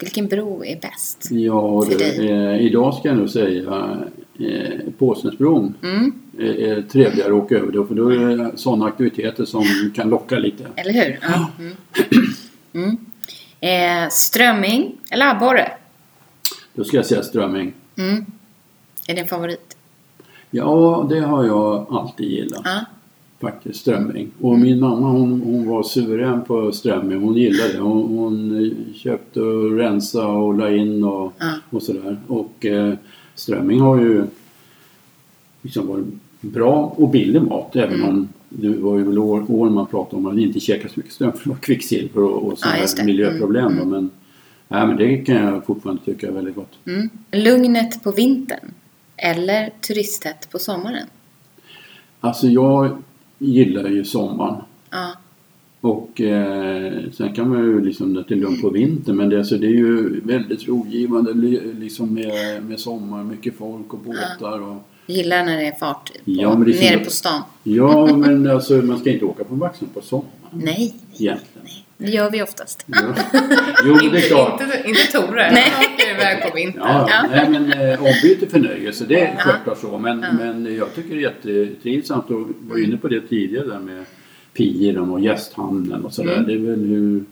Vilken bro är bäst? Ja, För dig? eh, idag ska jag nog säga eh, Påsnäsbron Mm, är, är trevligare att åka över då. För då är det sådana aktiviteter som kan locka lite. eller hur? Ja. Mm. Mm. Eh, strömming eller abborre? Då ska jag säga strömming. Mm. Är din favorit? Ja, det har jag alltid gillat. Ja. Faktiskt, strömming. Och min mamma hon, hon var suverän på strömming. Hon gillade det. Hon, hon eh, köpte och rensade och la in och, Ja. och sådär. Och eh, strömming har ju liksom varit bra och billig mat. Även Mm. om det var ju väl år, år man pratade om att inte käka så mycket strömming för det var kvicksilver och, och sådana Ja, miljöproblem. Mm, då. Men, nej, men det kan jag fortfarande tycka är väldigt gott. Mm. Lugnet på vintern eller turisttätt på sommaren? Alltså jag gillar ju sommaren. Ja. Och eh, sen kan man ju liksom det är lugnt på vintern men det, alltså, det är ju väldigt rogivande li- liksom med, med sommar, mycket folk och båtar och Gillar när det är fart på, Ja, men det är så- nere på stan? Ja men alltså man ska inte åka på Vaxholm på sommaren Nej, egentligen. det gör vi oftast. Ja. Jo det är Inte, klart. inte, inte Tore. Nej. Han åker iväg på vintern. Ja, Ja. nej men eh, ombyte förnöjelse det är Ja. självklart så men, men jag tycker det är jättetrivsamt och var inne på det tidigare där med piren och gästhamnen och sådär. Mm. Det är väl hur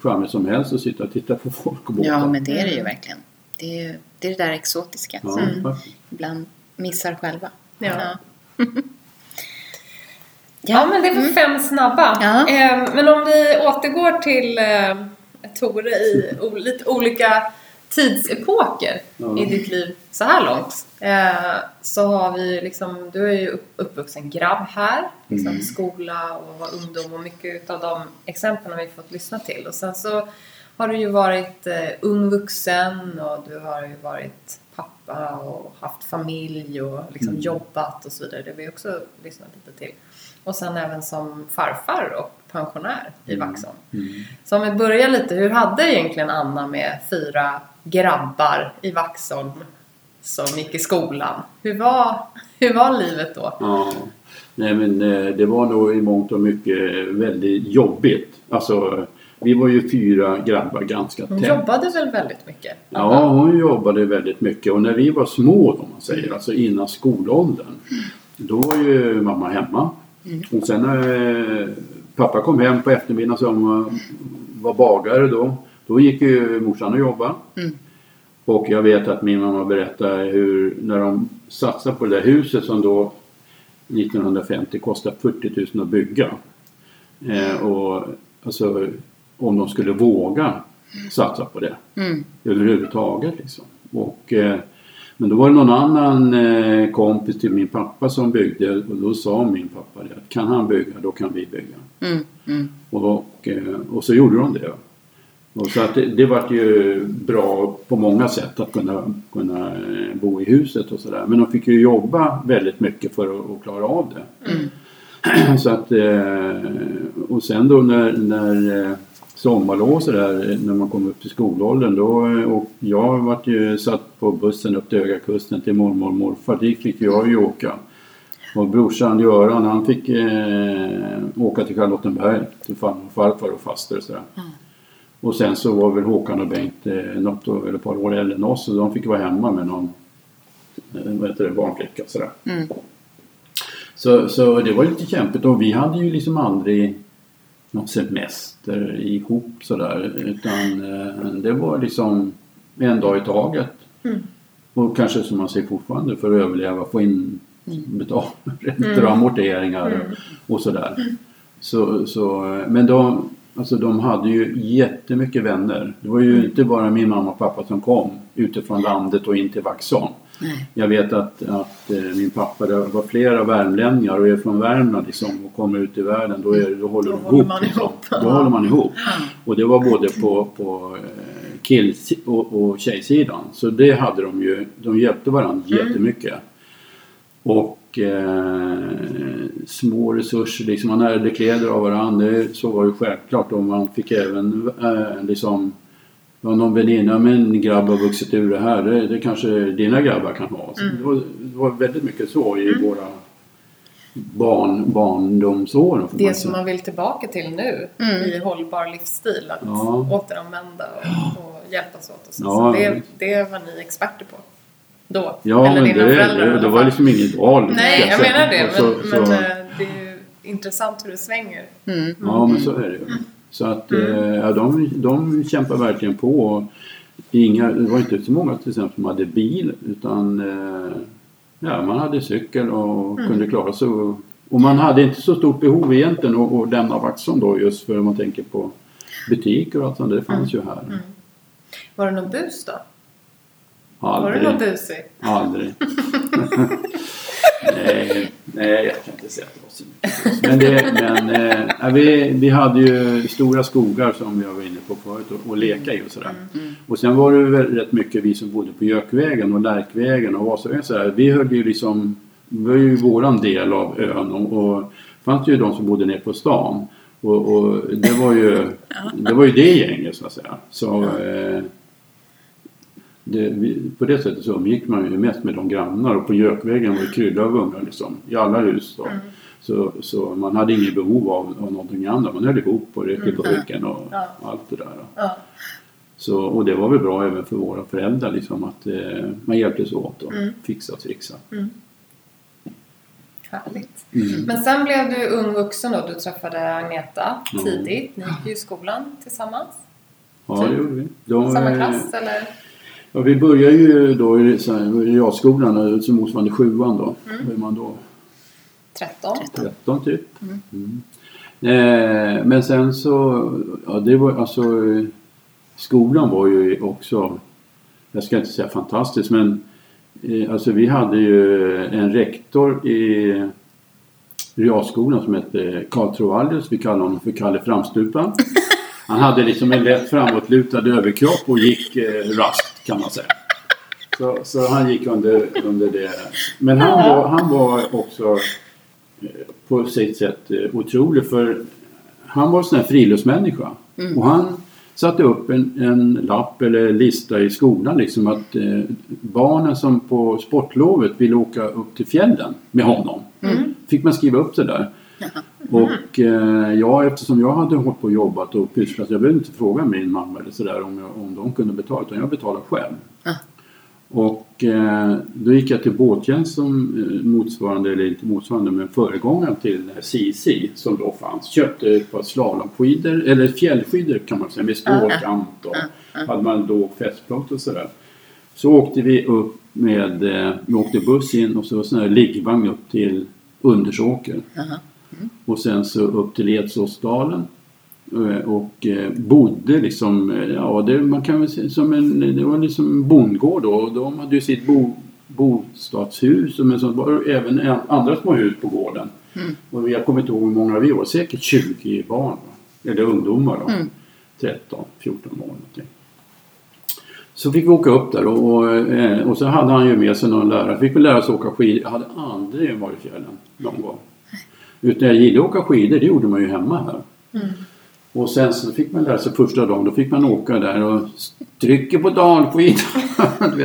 charmigt som helst att sitta och titta på folk och båtar. Ja, men det är det ju verkligen. Det är ju det, är det där exotiska Ja, som ibland missar själva. Ja. Ja, Ja, men det var fem snabba. Ja. Eh, men om vi återgår till eh, Tore i lite olika tidsepoker Ja. i ditt liv så här långt. Eh, så har vi liksom, du är ju upp- uppvuxen grabb här, liksom Mm. skola och var ungdom och mycket av de exemplen har vi fått lyssna till. Och sen så har du ju varit eh, ung vuxen och du har ju varit pappa och haft familj och liksom Mm. jobbat och så vidare. Det har vi också lyssnat lite till. Och sen även som farfar och pensionär i Vaxholm. Mm. Så om vi börjar lite, hur hade egentligen Anna med fyra grabbar i Vaxholm som gick i skolan? Hur var, hur var livet då? Ja. Nej men eh, det var nog i mångt och mycket väldigt jobbigt. Alltså vi var ju fyra grabbar ganska Hon tätt. jobbade väl väldigt mycket? Ja, hon jobbade väldigt mycket och när vi var små då man säger, alltså innan skolåldern. Då var ju mamma hemma. Och sen när eh, pappa kom hem på eftermiddagen som eh, var bagare då. Då gick ju morsan och jobbade. Och jag vet att min mamma berättade hur när de satsade på det där huset som då 1950 kostade 40 000 att bygga. Eh, och alltså om de skulle våga satsa på det Mm. överhuvudtaget. Liksom. Och, eh, men då var det någon annan eh, kompis till min pappa som byggde och då sa min pappa det att kan han bygga då kan vi bygga. Mm. Mm. Och, eh, och så gjorde de det. Och så att det, det var ju bra på många sätt att kunna, kunna eh, bo i huset och sådär. Men de fick ju jobba väldigt mycket för att, att klara av det. Så att, eh, och sen då när, när eh, sommarlov eh, när man kom upp till skolåldern då och jag vart ju satt på bussen upp till Högakusten till mormor och morfar. Dit fick jag ju åka. Och brorsan Göran han fick eh, åka till Charlottenberg till farmor och farfar och faster och sådär. Och sen så var väl Håkan och Bengt eh, något år, eller ett par år äldre än oss så de fick vara hemma med någon eh, vad heter det, barnflicka sådär. Mm. Så, så det var lite kämpigt och vi hade ju liksom aldrig någon semester ihop sådär utan eh, det var liksom en dag i taget. Och kanske som man säger fortfarande för att överleva få in betalräntor och amorteringar och sådär. Så, så, men de, alltså de hade ju jättemycket vänner. Det var ju inte bara min mamma och pappa som kom utifrån landet och in till Vaxholm. Nej. Jag vet att, att eh, min pappa, det var flera värmlänningar och är från Värmland liksom, och kommer ut i världen då, är, då håller Då de håller ihop. man liksom. ihop. Då håller man ihop. Och det var både på, på eh, kill och, och tjejsidan. Så det hade de ju, de hjälpte varandra jättemycket. Och eh, små resurser, liksom man ärvde kläder av varandra. Det, så var det självklart. Och man fick även eh, liksom Ja, någon väninna med en grabb har vuxit ur det här. Det, det kanske dina grabbar kan ha. Så det, var, det var väldigt mycket så i våra barn, barndomsår. får man Det som man vill tillbaka till nu Mm. i hållbar livsstil. Att Ja. återanvända och, och hjälpas åt. Och så. Ja. så det, det var ni experter på. Då. Ja, Eller men dina det, föräldrar det, alla det var liksom inget val. Nej, ska jag säga. menar det. Så- Men, så- men eh, det är ju intressant hur det svänger. Mm. Ja, men så är det ju. Så att eh, ja, de, de kämpar verkligen på. Inga, det var inte så många till exempel som hade bil utan eh, ja, man hade cykel och kunde klara sig. Och, och man hade inte så stort behov egentligen att, att lämna Vaxholm då just för om man tänker på butiker och allt sånt. Det fanns ju här. Var det någon bus då? Var Aldrig. du någon busig? Aldrig. nej, nej, jag kan inte säga att det var så mycket. Men, det, men eh, vi, vi hade ju stora skogar som jag var inne på förut och, och leka i och sådär. Och sen var det väl rätt mycket vi som bodde på Gökvägen och Lärkvägen och Vasavägen sådär. Vi höll ju liksom, det var ju våran del av ön och, och fanns ju de som bodde nere på stan. Och, och det var ju det var ju det gänget så att säga. Så, eh, det, vi, på det sättet så umgick man ju mest med de grannar och på Gökvägen var det krydda av ungar liksom, i alla hus. Då. Så, så man hade inget behov av, av någonting annat. Man höll ihop och rök i burken och Ja. allt det där. Ja. Så, och det var väl bra även för våra föräldrar liksom att eh, man hjälptes åt och Mm. fixa och trixa. Härligt. Mm. Men sen blev du ung vuxen då. Du träffade Agneta tidigt. Ni gick ju i skolan tillsammans. Ja, det gjorde vi. De, Samma eh, klass eller? Ja, vi började ju då i realskolan, alltså motsvarande sjuan då. Vad är man då? 13? 13 typ. Mm. Eh, men sen så, ja det var alltså, eh, skolan var ju också jag ska inte säga fantastiskt men eh, alltså vi hade ju en rektor i realskolan som hette Karl Trovallius. Vi kallade honom för Kalle Framstupan. Han hade liksom en lätt framåtlutad överkropp och gick eh, raskt kan man säga. Så, så han gick under, under det. Men han var, han var också eh, på sitt sätt eh, otrolig för han var en sån här friluftsmänniska. Och han satte upp en, en lapp eller lista i skolan liksom att eh, barnen som på sportlovet ville åka upp till fjällen med honom. Fick man skriva upp det där. Och eh, ja, eftersom jag hade hållit på och jobbat och pysslat, jag behövde inte fråga min mamma eller sådär om, jag, om de kunde betala, utan jag betalade själv. Ja. Och eh, då gick jag till båttjänst som eh, motsvarande, eller inte motsvarande, men föregångaren till CC som då fanns. Köpte ett par slalomskidor, eller fjällskidor kan man säga, med stålkant och hade man låg fästplåt och sådär. Så åkte vi upp med, eh, vi åkte buss in och så sån här liggvagn upp till Undersåker. Och sen så upp till Edsåsdalen. Eh, Och eh, bodde liksom, eh, ja det, man kan väl säga som en, det var liksom en bondgård då. Och de hade ju sitt bo, bostadshus men så var det även en- andra små hus på gården. Och jag kommer inte ihåg hur många vi var, säkert 20 barn. Eller ungdomar då. 13, 14 år någonting. Så fick vi åka upp där och, och, och så hade han ju med sig någon lärare. Fick vi lära oss åka skidor. Jag hade aldrig varit i fjällen någon gång. Utan jag gillade att åka skidor, det gjorde man ju hemma här. Och sen så fick man lära sig första dagen, då fick man åka där och trycker på dalskidan.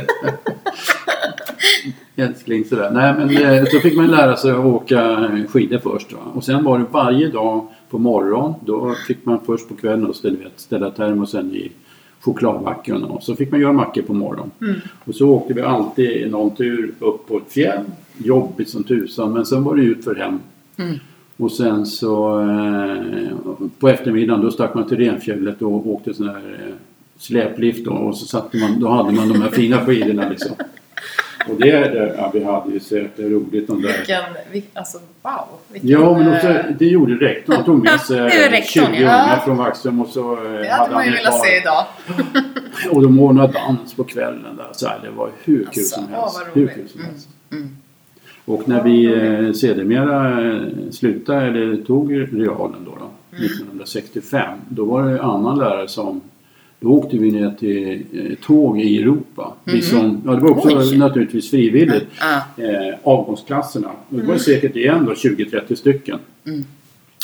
Älskling sådär. Nej men eh, så fick man lära sig att åka skidor först. Va? Och sen var det varje dag på morgon. Då fick man först på kvällen och ställa, ställa termosen i chokladbacken och så fick man göra mackor på morgonen. Och så åkte vi alltid någon tur upp på ett fjäll. Jobbigt som tusan men sen var det ut för hem. Och sen så eh, på eftermiddagen då stack man till Renfjället och åkte sån här eh, släplift då, och så satte man, då hade man de här fina skidorna liksom. Och det, det ja, vi hade ju så jäkla roligt de där. Vilken, vil, alltså wow. Vilken, Ja men också, eh, det gjorde rektorn. Han tog med sig rektorn, 20 ja. ungar från Vaxholm och så eh, Det hade man ju velat se idag. Och de ordnade dans på kvällen där. Så här, det var hur kul Alltså, som helst. vad hur roligt. kul som helst. Mm. Och när vi eh, sedermera eh, slutade, eller tog realen då, då 1965, då var det annan lärare som då åkte vi ner till eh, tåg i Europa. Vi som, ja, det var också Oj. naturligtvis frivilligt. Ja. Eh, avgångsklasserna. Det var säkert igen då 20-30 stycken.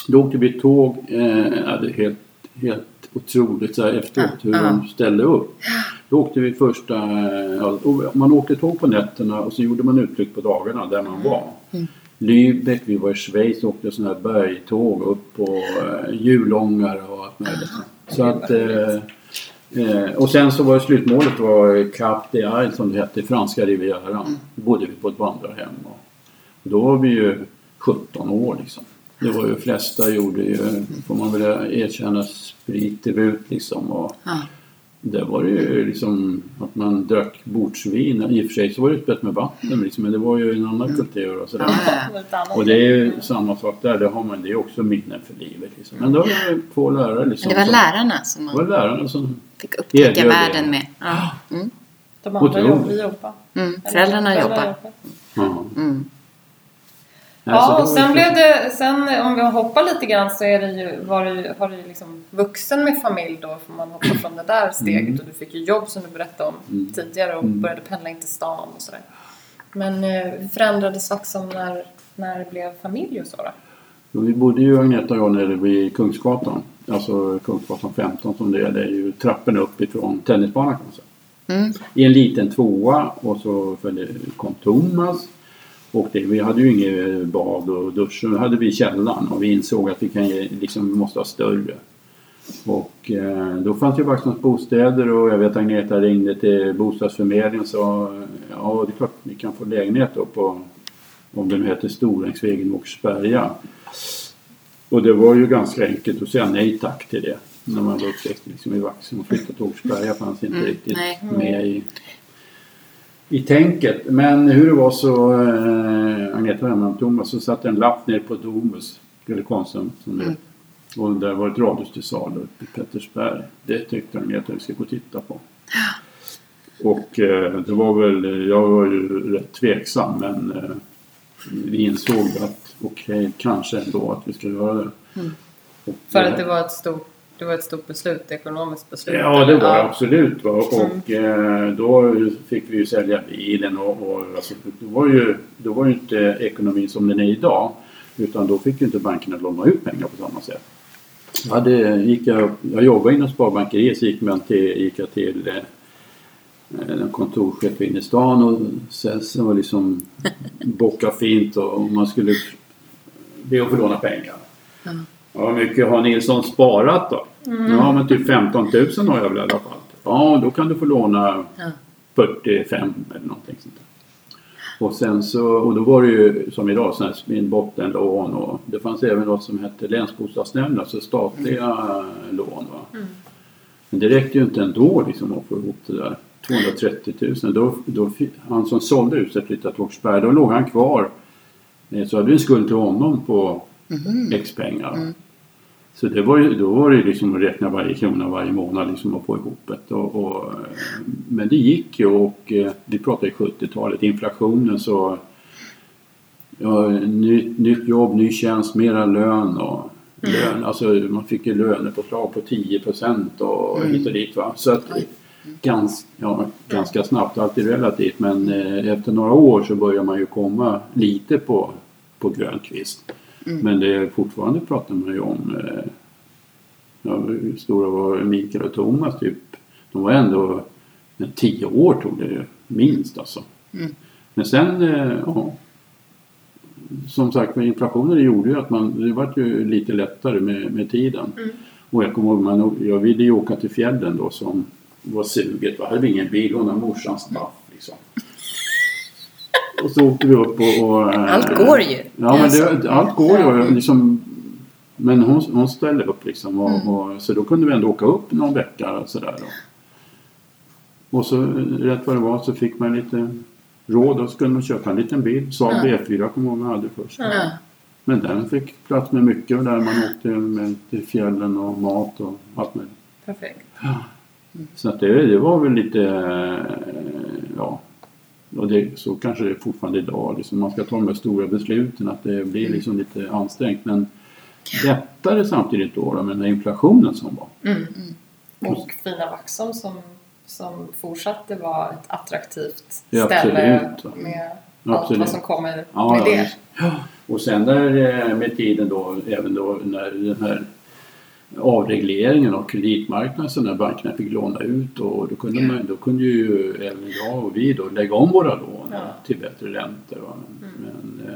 Då åkte vi tåg. Eh, helt, helt otroligt så här efteråt hur Ja. de ställde upp. Då åkte vi första... man åkte tåg på nätterna och så gjorde man utflykt på dagarna där man var. Lübeck, vi var i Schweiz och åkte sådana här bergtåg upp på eh, hjulångar och allt möjligt. Så att... Eh, Eh, och sen så var det slutmålet var Cap d'Isle som det hette, i franska rivieran. Då bodde vi på ett vandrarhem. Och då var vi ju 17 år liksom. Det var ju de flesta gjorde ju, får man väl erkänna, spritdebut liksom. Och Ja. det var det ju liksom att man drack bordsvin. I och för sig så var det öppet med vatten liksom, men det var ju en annan kultur och sådär. Ja. Och det är ju samma sak där, det har man, det är också minnen för livet liksom. Men då var det två lärare liksom. Men det var lärarna som det var man lärarna som fick upptäcka världen med. Ja. Mm. De andra Otroligt. jobb, vi jobbar. Mm. Föräldrarna jobbar. Ja. Mm. Ja, och sen blev det, sen om vi hoppar lite grann så är det ju, var det ju, har du ju liksom vuxen med familj då, får man hoppa från det där steget Mm. och du fick ju jobb som du berättade om tidigare och började pendla in till stan och sådär. Men eh, hur förändrades Vaxholm när, när det blev familj och så då? Jo, Vi bodde ju Agneta och jag nere vid Kungsgatan. Alltså Kungsgatan 15 som det är. Det är ju trappen upp ifrån tennisbanan kan man säga. Mm. I en liten tvåa och så följde, kom Thomas. Och det, vi hade ju inget bad och dusch. Så hade vi källaren och vi insåg att vi kan ge, liksom, vi måste ha större. Och eh, då fanns ju Vaxholms bostäder och jag vet Agneta ringde till bostadsförmedlingen och sa ja det är klart ni kan få lägenhet då på om den heter Storängsvägen Åkersberga. Och det var ju ganska enkelt att säga nej tack till det. När man var uppväxt liksom i Vaxholm och flyttade till Åkersberga fanns inte Mm, riktigt nej. med i, i tänket. Men hur det var så, eh, Agneta med Thomas, så satte en lapp ner på Domus, eller Konsum som det Mm. Och där var ett radhus till salu i Pettersberg. Det tyckte Agneta vi skulle gå och titta på. Och eh, det var väl, jag var ju rätt tveksam men eh, vi insåg att okej, kanske ändå att vi ska göra det. Och, För att det var ett stort, det var ett stort beslut, ekonomiskt beslut? Ja, det var det absolut. Va? Och eh, då fick vi ju sälja bilen och, och alltså, då, var ju, då var ju inte ekonomin som den är idag. Utan då fick ju inte bankerna låna ut pengar på samma sätt. Jag, hade, gick jag, jag jobbade inom Sparbankeriet så gick, man till, gick jag till eh, en kontorschef inne i stan och sen så var liksom bocka fint och man skulle be att få låna pengar. Ja, hur mycket har Nilsson sparat då? Ja, men typ 15 000 har jag väl i alla fall. Ja, då kan du få låna Ja. 45 eller någonting sånt där. Och sen så, och då var det ju som idag sådana här min bottenlån och det fanns även något som hette länsbostadsnämnd, alltså statliga lån. Va? Men det räckte ju inte ändå liksom att få ihop det där. 230 000. Då, då, han som sålde huset flyttade till Åkersberga, då låg han kvar. Eh, Så hade vi en skuld till honom på X pengar. Så det var ju, då var det ju liksom att räkna varje krona varje månad liksom att få ihop det. Och, och, men det gick ju och eh, vi pratar ju 70-talet, inflationen så ja, ny, nytt jobb, ny tjänst, mera lön och lön, alltså man fick ju lönepåslag på 10 procent och hit och dit va. Så att gans, ja, ganska snabbt, alltid relativt men eh, efter några år så börjar man ju komma lite på, på grön kvist. Men det är fortfarande pratar man ju om eh, ja, stora var Mikael och Thomas typ. De var ändå, men tio år tog det minst alltså. Men sen, eh, ja. Som sagt med inflationen gjorde ju att man, det var ju lite lättare med, med tiden. Och jag kommer ihåg, man, jag ville ju åka till fjällen då som var suget. Jag hade ingen bil, hon hade morsans baff liksom. Och så åkte vi upp och... och eh, Allt går ju. Ja, men Alltså. det, allt går ju. Liksom, men hon, hon ställde upp liksom. Och, och, så då kunde vi ändå åka upp någon vecka och sådär. då. Och så rätt vad det var så fick man lite råd och så kunde man köpa en liten bil. Saab B4 kommer jag ihåg hade först. Ja. Men den fick plats med mycket och där man åkte med till fjällen och mat och allt möjligt. Perfekt. Så att det, det var väl lite, eh, ja, och det, så kanske det är fortfarande idag. Liksom man ska ta de här stora besluten, att det blir liksom lite ansträngt. Men lättare samtidigt då, då med den här inflationen som var. Och fina Vaxholm som, som fortsatte vara ett attraktivt Ja, ställe absolut. med allt Absolut. vad som kommer Ja, med ja, det. Och sen där eh, med tiden då, även då när den här avregleringen av kreditmarknaden så när bankerna fick låna ut och då kunde, man, då kunde ju även jag och vi då lägga om våra lån Ja. till bättre räntor. Men, men, eh,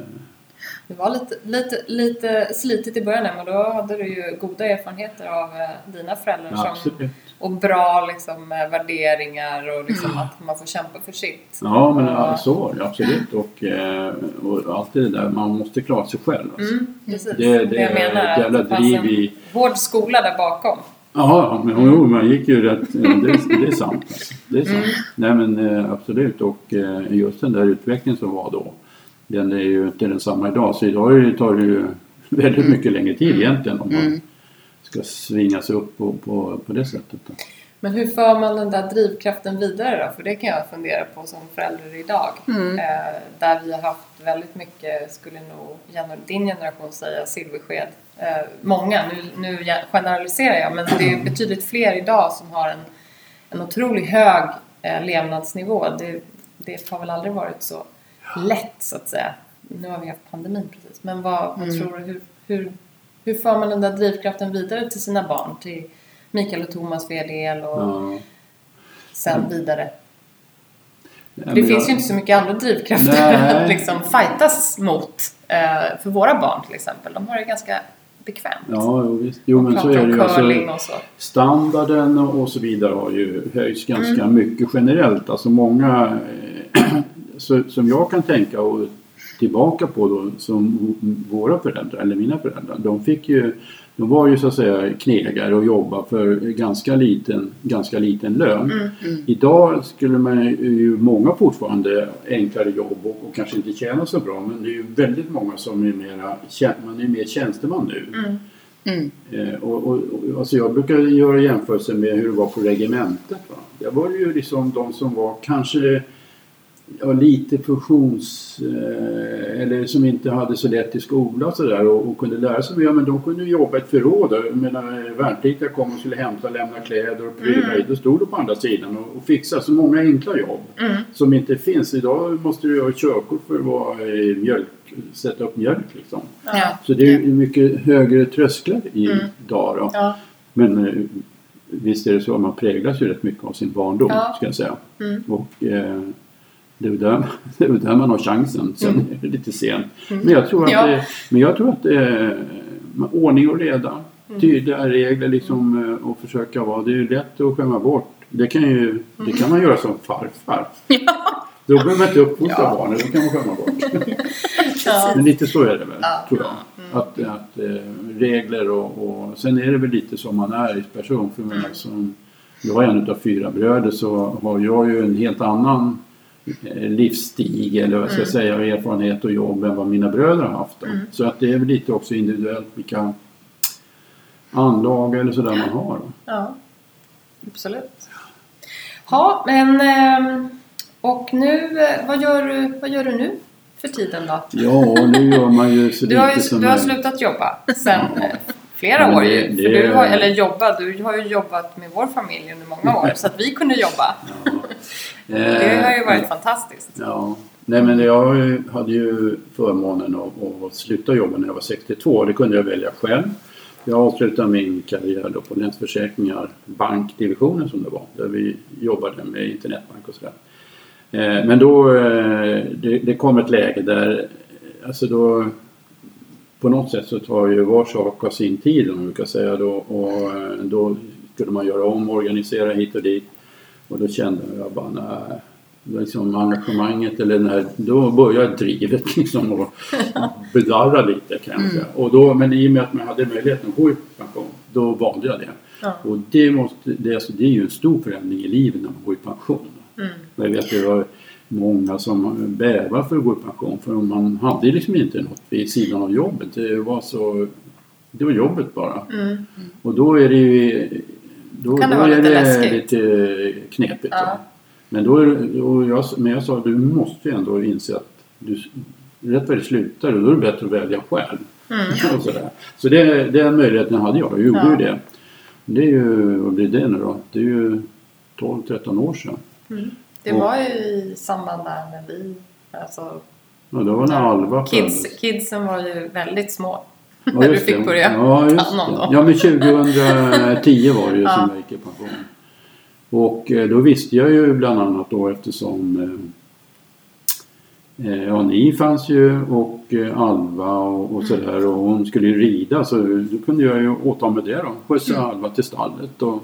Det var lite, lite, lite slitigt i början men då hade du ju goda erfarenheter av eh, dina föräldrar som, absolut. och bra liksom, eh, värderingar och liksom att man får kämpa för sitt. Ja, men Och- ja, så det absolut. Och, eh, och allt det där, man måste klara sig själv. Alltså. Mm, precis. Det- det jag är menar. ett jävla att det fanns driv i- hård skola där bakom. Ja, men jo, man gick ju rätt. ja, Det, det är sant. Alltså. Det är sant. Nej men absolut och just den där utvecklingen som var då. Den är ju inte densamma idag. Så idag tar det ju väldigt mycket längre tid egentligen om man ska svinga sig upp på, på, på det sättet. Då. Men hur för man den där drivkraften vidare då? För det kan jag fundera på som förälder idag. Eh, där vi har haft väldigt mycket, skulle nog gener- din generation säga, silversked. Eh, många, nu, nu generaliserar jag, men det är betydligt fler idag som har en, en otroligt hög eh, levnadsnivå. Det, det har väl aldrig varit så lätt så att säga. Nu har vi haft pandemin precis. Men vad, vad tror du, hur, hur, hur för man den där drivkraften vidare till sina barn? Till Mikael och Thomas för del och Ja. sen vidare. Nej, Det men finns jag- ju inte så mycket andra drivkrafter Nej. att liksom fightas mot. Eh, för våra barn till exempel. De har det ganska bekvämt. Ja, jo, visst. Jo men så är det ju. Alltså, och så. standarden och och så vidare har ju höjts ganska Mm. mycket generellt. Alltså många eh, så, som jag kan tänka och tillbaka på då som våra föräldrar eller mina föräldrar. De fick ju de var ju så att säga knegare och jobba för ganska liten, ganska liten lön. Mm, Idag skulle man ju många fortfarande enklare jobb och, och kanske inte tjäna så bra men det är ju väldigt många som är mera, man är mer tjänsteman nu. Mm. Mm. Eh, och, och, och, alltså jag brukar göra jämförelser med hur det var på regementet. Va? det var ju liksom de som var kanske ja, lite funktions... Eh, eller som inte hade så lätt i skolan och sådär och, och kunde lära sig mer. Men de kunde jobba i ett förråd. Jag menar värnpliktiga kom och skulle hämta och lämna kläder och prylar. Mm. Då stod de på andra sidan och, och fixade så många enkla jobb Mm. som inte finns. Idag måste du ha körkort för att vara i mjölk, sätta upp mjölk liksom. Ja. Så det är mycket högre trösklar idag då. Ja. Men eh, visst är det så att man präglas ju rätt mycket av sin barndom Ja. ska jag säga. Mm. Och eh, det är väl där, det är väl där man har chansen. Sen är det lite sent. Men jag tror att, Mm. Ja. det, men jag tror att det ordning och reda. Mm. Tydliga regler liksom eh, och försöka vara. Det är ju lätt att skämma bort. Det kan, ju, det kan man göra som farfar. Då behöver man inte uppfostra Ja. barnen, då kan man skämma bort. Ja. Men lite så är det väl, Ja. tror jag. Att, att eh, regler och, och sen är det väl lite som man är i person. För mig som jag är en av fyra bröder så har jag ju en helt annan eh, livsstig eller vad ska jag säga, erfarenhet och jobb än vad mina bröder har haft. Då. Så att det är väl lite också individuellt vilka anlag eller sådär man har. Då. Ja, absolut. Ja, men ehm, och nu, eh, vad gör, du, vad gör du nu för tiden då? Ja, nu gör man ju så Du har, lite ju, som du har är- slutat jobba sen Ja. eh, flera Ja, år det- ju. det För du har, eller jobba, du har ju jobbat med vår familj under många år så att vi kunde jobba. Det har ju Eh, varit fantastiskt. Ja, nej men jag hade ju förmånen att, att sluta jobba när jag var 62. Det kunde jag välja själv. Jag avslutade min karriär då på Länsförsäkringar bankdivisionen som det var. Där vi jobbade med internetbank och sådär. Eh, Men då, eh, det, det kom ett läge där, eh, alltså då på något sätt så tar ju var sak av sin tid om man brukar säga då och eh, då skulle man göra om, organisera hit och dit. Och då kände jag bara nej, liksom engagemanget eller den här, då började drivet liksom att bedarra lite kan jag säga. Och då, men i och med att man hade möjligheten att gå i pension, då valde jag det. Ja. Och det, måste, det, alltså, det är ju en stor förändring i livet när man går i pension. Mm. Jag vet det var många som bävar för att gå i pension för man hade liksom inte något vid sidan av jobbet. Det var så det var jobbet bara. Mm. Och då är det ju då, Kan det då vara är lite det läskigt. lite knepigt. Ja. Men då är det, och jag, men jag sa du måste ju ändå inse att du, rätt vad det slutar och då är det bättre att välja själv. Mm. Och sådär. Så det, den möjligheten hade jag. Jag gjorde Ja. ju det. Det är ju, vad blir det nu då? Det är ju 12-13 år sedan. Det Och- var ju i samband där när vi, alltså Ja, då var när Alva kids, föddes. kidsen var ju väldigt små. Ja, när du fick det. börja ja, just ta. Ja, men 2010 var det ju som jag gick i pension. Och eh, då visste jag ju bland annat då eftersom eh, eh, ja, ni fanns ju och eh, Alva och, och sådär och hon skulle ju rida så då kunde jag ju åta mig det då. Skjutsa Mm. Alva till stallet och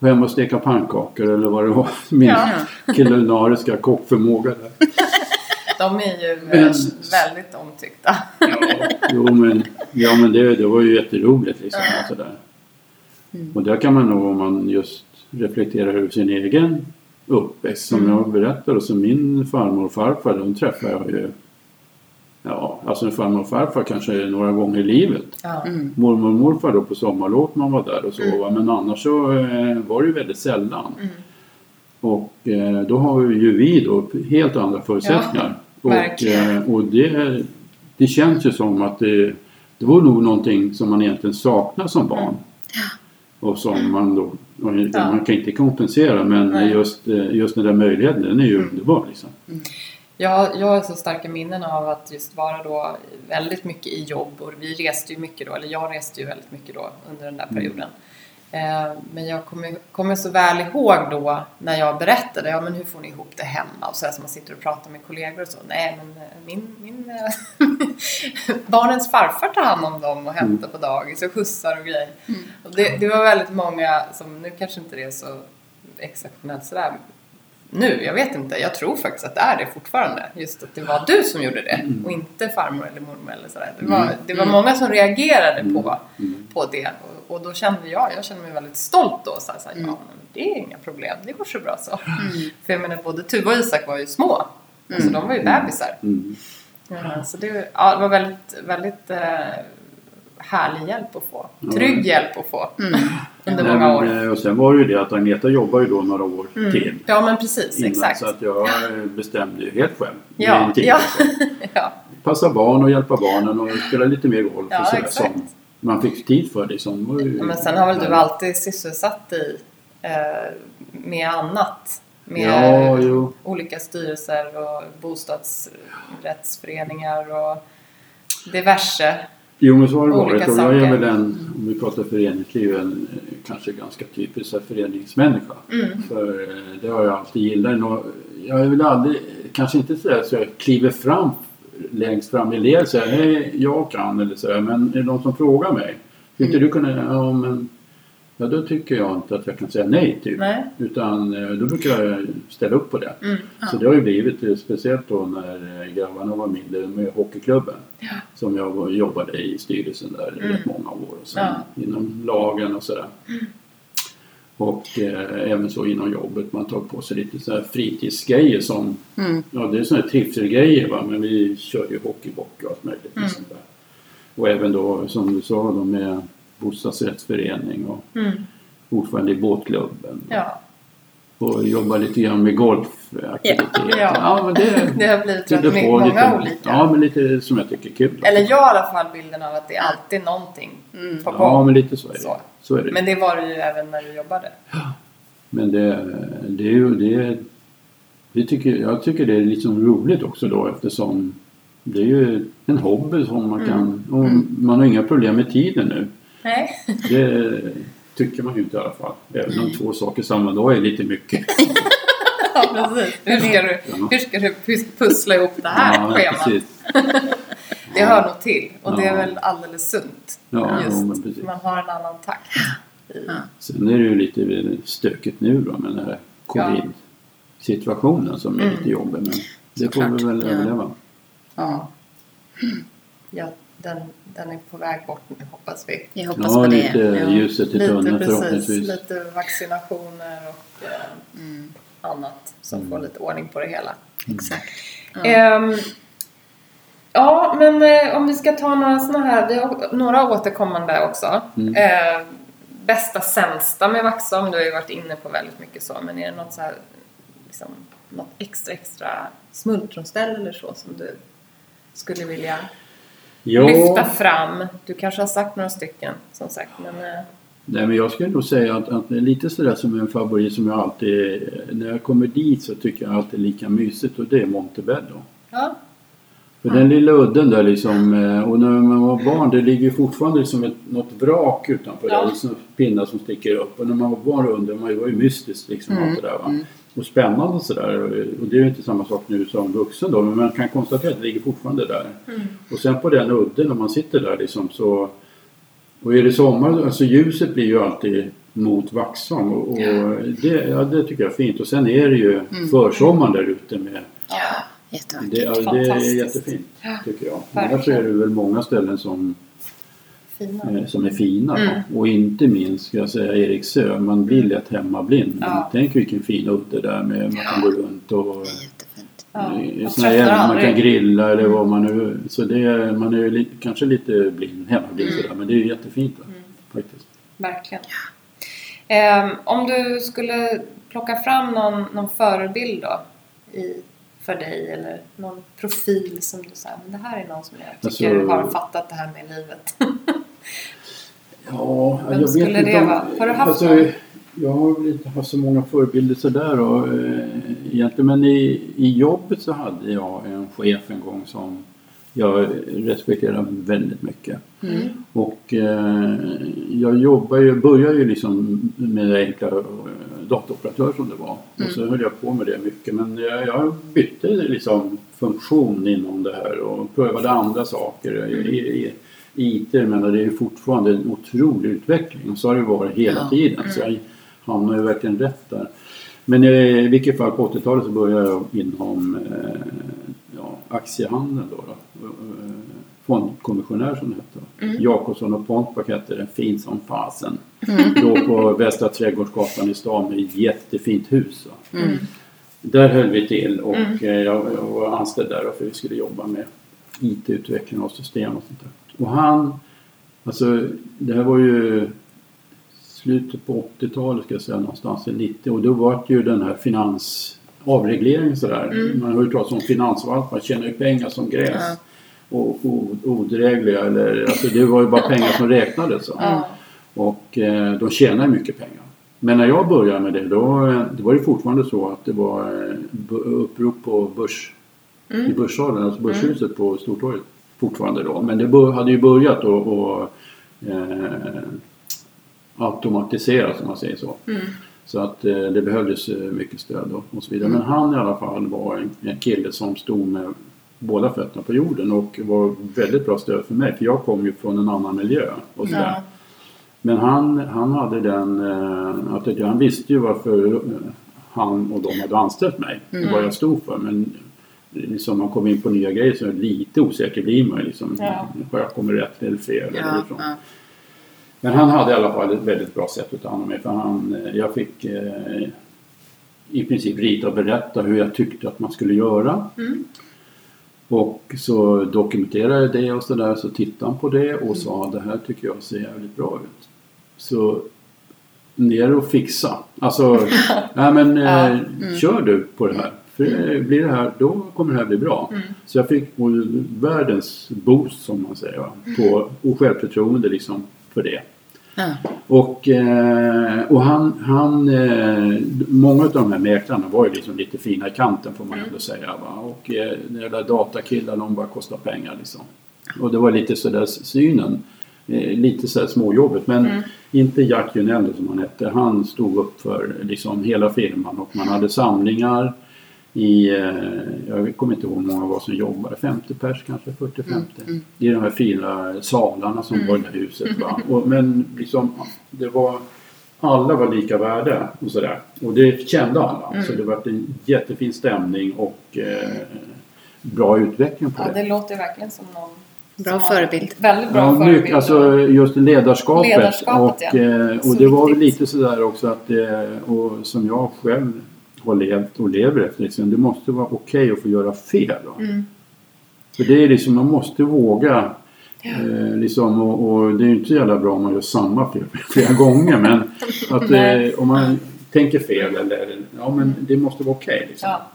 hem och steka pannkakor eller vad det var. Min Ja. kulinariska kockförmåga där. De är ju Men- väldigt omtyckta. Jo men, ja, men det, det var ju jätteroligt liksom. Och, sådär. och där kan man nog om man just reflekterar över sin egen uppväxt. Som jag berättade så min farmor och farfar de träffade jag ju Ja, alltså farmor och farfar kanske några gånger i livet. Ja. Mm. Mormor och morfar då på sommarlov man var där och så. va. Men annars så eh, var det ju väldigt sällan. Mm. Och eh, då har ju vi då helt andra förutsättningar. och verkligen. eh, och det, det känns ju som att det, det var nog någonting som man egentligen saknar som barn. Och som man då, och Ja. man kan inte kompensera men Nej. just, eh, just den där möjligheten den är ju underbar liksom. Jag, jag har så starka minnen av att just vara då väldigt mycket i jobb och vi reste ju mycket då, eller jag reste ju väldigt mycket då under den där perioden. Eh, men jag kommer, kommer så väl ihåg då när jag berättade, ja men hur får ni ihop det hemma? Och så här som man sitter och pratar med kollegor och så. Nej men eh, min, min eh, barnens farfar tar hand om dem och hämtar på dagis och skjutsar och grejer. Och det, det var väldigt många som, nu kanske inte det är så exceptionellt sådär nu, jag vet inte. Jag tror faktiskt att det är det fortfarande. Just att det var du som gjorde det och inte farmor eller mormor eller sådär. Det var, det var många som reagerade på, på det och, och då kände jag, jag kände mig väldigt stolt då. Så här, så här, Ja, det är inga problem, det går så bra så. För jag menar, både Tuva och Isak var ju små. Alltså de var ju bebisar. Mm. Ja, så det, ja, det var väldigt, väldigt eh, härlig hjälp att få. Trygg hjälp att få. Under Nej, många år. men, eh, Och sen var det ju det att Agneta jobbar ju då några år till. Ja men precis, innan, exakt. Så att jag eh, bestämde ju helt själv. Ja, tid. ja. ja. Passa barn och hjälpa barnen och spela lite mer golf Ja, och sådär exakt. som man fick tid för. Liksom. Ja, Men sen har väl du alltid sysselsatt dig eh, med annat? Med Ja, olika styrelser och bostadsrättsföreningar och diverse. Jo men så har det varit och jag är väl en, om vi pratar föreningsliv, en eh, kanske ganska typisk föreningsmänniska. Mm. För eh, det har jag alltid gillat. Jag vill aldrig, kanske inte säga så jag kliver fram längst fram i led och säger hej jag kan eller så men är det någon som frågar mig? Skulle inte du kunna, ja men Ja, då tycker jag inte att jag kan säga nej typ. Nej. Utan eh, då brukar jag ställa upp på det. Mm. Så det har ju blivit, eh, speciellt då när grabbarna var mindre med hockeyklubben. Som jag jobbade i styrelsen där i rätt många år. Och sen inom lagen och sådär. Och eh, även så inom jobbet. Man tar på sig lite så här fritidsgrejer som, ja det är sådana här trivselgrejer va. Men vi kör ju hockeybock och allt möjligt. och sånt där. Och även då som du sa då med bostadsrättsförening och Mm. ordförande i båtklubben. Ja, Och jobbar lite grann med golfaktiviteter. Ja. ja men det det har blivit på många lite, olika. Ja men lite som jag tycker är kul. Eller jag har i alla fall bilden av att det är alltid någonting på gång. Ja men lite så är det. Så. Så är det. Men det var det ju även när du jobbade. Men det, det är ju det, det tycker, jag tycker det är liksom roligt också då eftersom det är ju en hobby som man kan och man har inga problem med tiden nu. Nej. Det tycker man ju inte i alla fall. Även om två saker samma dag är lite mycket. Ja, precis. Hur ska, du, hur ska du pus- pussla ihop det här Ja, schemat? precis. Det hör nog till och det är Ja. väl alldeles sunt. Ja, Just, precis. man har en annan takt. I, Sen är det ju lite stökigt nu då med den här covid-situationen som är lite jobbig. Men det får vi väl ja. överleva. Ja, ja, den, den är på väg bort nu hoppas vi. jag hoppas Ja, på det. lite Ja. ljuset i tunneln förhoppningsvis. lite vaccinationer och eh, Mm. annat som får lite ordning på det hela. Exakt. Ja. Ehm, ja, men eh, om vi ska ta några sådana här, vi har några återkommande också. Mm. Eh, bästa sämsta med Vaxholm, du har ju varit inne på väldigt mycket så, men är det något så här, liksom, något extra extra smultronställe eller så som du skulle vilja lyfta fram? Du kanske har sagt några stycken som sagt, men eh, Nej, men jag skulle nog säga att, att det är lite sådär som en favorit som jag alltid... När jag kommer dit så tycker jag alltid lika mysigt och det är Montebello. ja. För den lilla udden där liksom, eh, och när man var barn, det ligger fortfarande som ett, något vrak utanför Ja. där, liksom pinnar som sticker upp. Och när man var barn undrade man ju, det var ju mystiskt liksom allt det där va. Och spännande sådär. Och det är ju inte samma sak nu som vuxen då, men man kan konstatera att det ligger fortfarande där. Och sen på den udden, när man sitter där liksom så... Och är det sommar, alltså ljuset blir ju alltid mot Vaxholm och, och det, ja, det tycker jag är fint. Och sen är det ju försommaren där ute med Jättevackert. det, ja, det är jättefint tycker jag. Annars är det väl många ställen som, Fina. eh, som är fina. Mm. Och inte minst ska jag säga Eriksö. Man blir lätt hemmablind. Ja. Tänk vilken fin udde där med man kan gå runt och. Ja, såna här, man kan grilla eller vad man nu... Så det, är- man är ju lite, kanske lite blind, hemmablind Mm. sådär. Men det är ju jättefint va? faktiskt. Verkligen. Ehm, om du skulle plocka fram någon, någon förebild då i, för dig eller någon profil som du säger, men det här är någon som jag tycker Alltså- har fattat det här med livet. Ja, Vem jag skulle vet inte det om, vara? Har du haft alltså, någon? Jag har väl inte haft så många förebilder sådär och, eh, egentligen. Men i, i jobbet så hade jag en chef en gång som jag respekterar väldigt mycket. Mm. Och eh, jag jobbar ju, började ju liksom med enkla eh, datoroperatörer som det var. Och så höll jag på med det mycket. Men jag, jag bytte liksom funktion inom det här och prövade andra saker. I, i, IT, men det är ju fortfarande en otrolig utveckling. Så har det varit hela Ja. tiden. Så jag hamnar ju verkligen rätt där. Men i vilket fall på 80-talet så började jag inom eh, ja, aktiehandeln då. då. Eh, Fondkommissionär som det hette. Jakobsson och Pontback hette det, fint som fasen. Då på Västra Trädgårdsgatan i stan med ett jättefint hus. va. Där höll vi till och eh, jag, jag var anställd där för vi skulle jobba med IT-utveckling och system och sånt där. Och han, alltså det här var ju slutet på 80-talet ska jag säga någonstans i 90 och då var det ju den här finansavregleringen sådär. Man har ju talat om finansvalpar, tjänar ju pengar som gräs. Ja. Och odrägliga eller alltså det var ju bara pengar som räknades. Så. Ja. Och eh, de tjänar mycket pengar. Men när jag började med det då det var det fortfarande så att det var eh, upprop på börs i Börssalen, alltså Börshuset på Stortorget fortfarande då. Men det hade ju börjat att eh, automatiseras om man säger så. Så att eh, det behövdes eh, mycket stöd och, och så vidare. Men han i alla fall var en, en kille som stod med båda fötterna på jorden och var väldigt bra stöd för mig. För jag kom ju från en annan miljö och sådär. Ja. Men han, han hade den, eh, att han visste ju varför eh, han och de hade anställt mig. Vad jag stod för. Men liksom man kommer in på nya grejer så är lite osäker blir man liksom. Ja. Har jag kommit rätt eller fel? eller Ja, ifrån. ja. Men han hade i alla fall ett väldigt bra sätt att ta hand om mig. För han, jag fick eh, i princip rita och berätta hur jag tyckte att man skulle göra. Och så dokumenterade jag det och sådär. Så tittade han på det och sa det här tycker jag ser jävligt bra ut. Så ner och fixa. Alltså, nej men eh, kör du på det här. För eh, blir det här, då kommer det här bli bra. Så jag fick världens boost som man säger. va, På, och självförtroende liksom för det. Ja. Och, eh, och han, han eh, många av de här mäklarna var ju liksom lite fina i kanten får man ändå säga. Va? Och de där datakillarna de bara kostar pengar liksom. Och det var lite sådär synen. Lite sådär småjobbigt men inte Jack Junello som han hette. Han stod upp för liksom hela firman och man hade samlingar i, eh, jag kommer inte ihåg hur många var som jobbade, 50 pers kanske, 40-50. I de här fina salarna som var i det här huset. Va? Och, men liksom, det var, alla var lika värda och sådär. Och det kände alla. Så det var en jättefin stämning och eh, bra utveckling på Ja, det. det låter verkligen som någon Bra förebild. Väldigt bra Ja, förebild. mycket, alltså just ledarskapet. Ledarskapet, och, ja. eh, och det var väl lite sådär också att eh, och som jag själv har levt och lever efter. Liksom, det måste vara okej att få göra fel. Mm. För det är liksom, man måste våga. Eh, liksom, och, och det är ju inte så jävla bra om man gör samma fel flera gånger. Men att eh, om man tänker fel eller ja men det måste vara okej. liksom. Ja,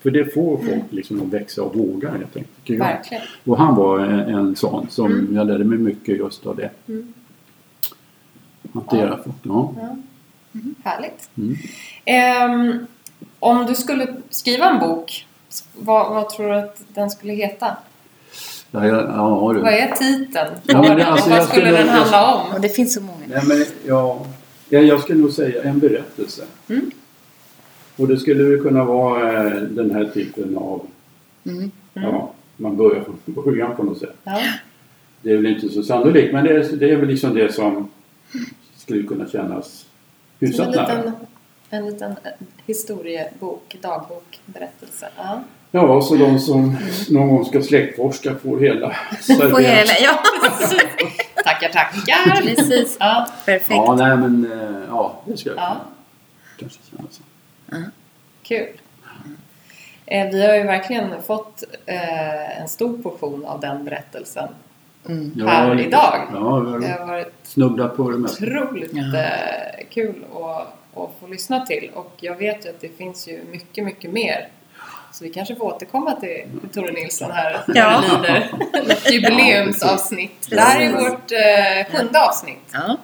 För det får folk liksom att växa och våga helt enkelt. verkligen. Och han var en, en sån som jag lärde mig mycket just av det. Mm. Hantera folk. Ja. Härligt. Mm. Om du skulle skriva en bok, vad, vad tror du att den skulle heta? Ja, ja, ja, du. Vad är titeln? Ja, men alltså, vad jag skulle skulle- den handla om? Och det finns så många. Nej, men, ja, ja, jag skulle nog säga en berättelse. Mm. Och det skulle kunna vara eh, den här typen av... Mm. Ja, man börjar från början på något sätt. Ja. Det är väl inte så sannolikt men det är, det är väl liksom det som skulle kunna kännas hyfsat nära. En liten eh, historiebok, dagbok, berättelse. Ja. Ja, så de som någon gång ska släktforska får hela På hela, ja. Tackar, tackar! Precis. Ja. Perfekt. Ja, nej men eh, ja, det ska jag Ja. kanske känna så. Kul. Eh, vi har ju verkligen fått eh, en stor portion av den berättelsen Mm. här lite- idag. Ja, vi Det har har varit snubblat på det mesta. otroligt Ja. kul att, att få lyssna till och jag vet ju att det finns ju mycket, mycket mer. Så vi kanske får återkomma till Tore Nilsson här när Ja. det lider. Ett jubileumsavsnitt. Det här är vårt eh, sjunde avsnitt Ja.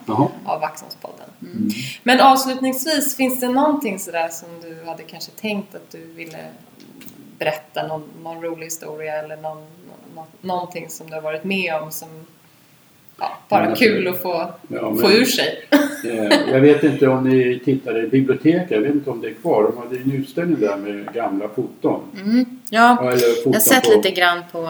Av Vaxholmspodden. Mm. Men avslutningsvis, finns det någonting sådär som du hade kanske tänkt att du ville berätta? Någon, någon rolig historia eller någon, nå- någonting som du har varit med om som ja, bara Men kul att få, Ja, men- få ur sig? Eh, Jag vet inte om ni tittade i biblioteket, jag vet inte om det är kvar. De hade en utställning där med gamla foton. Mm. ja. Foton Jag har sett lite grann på...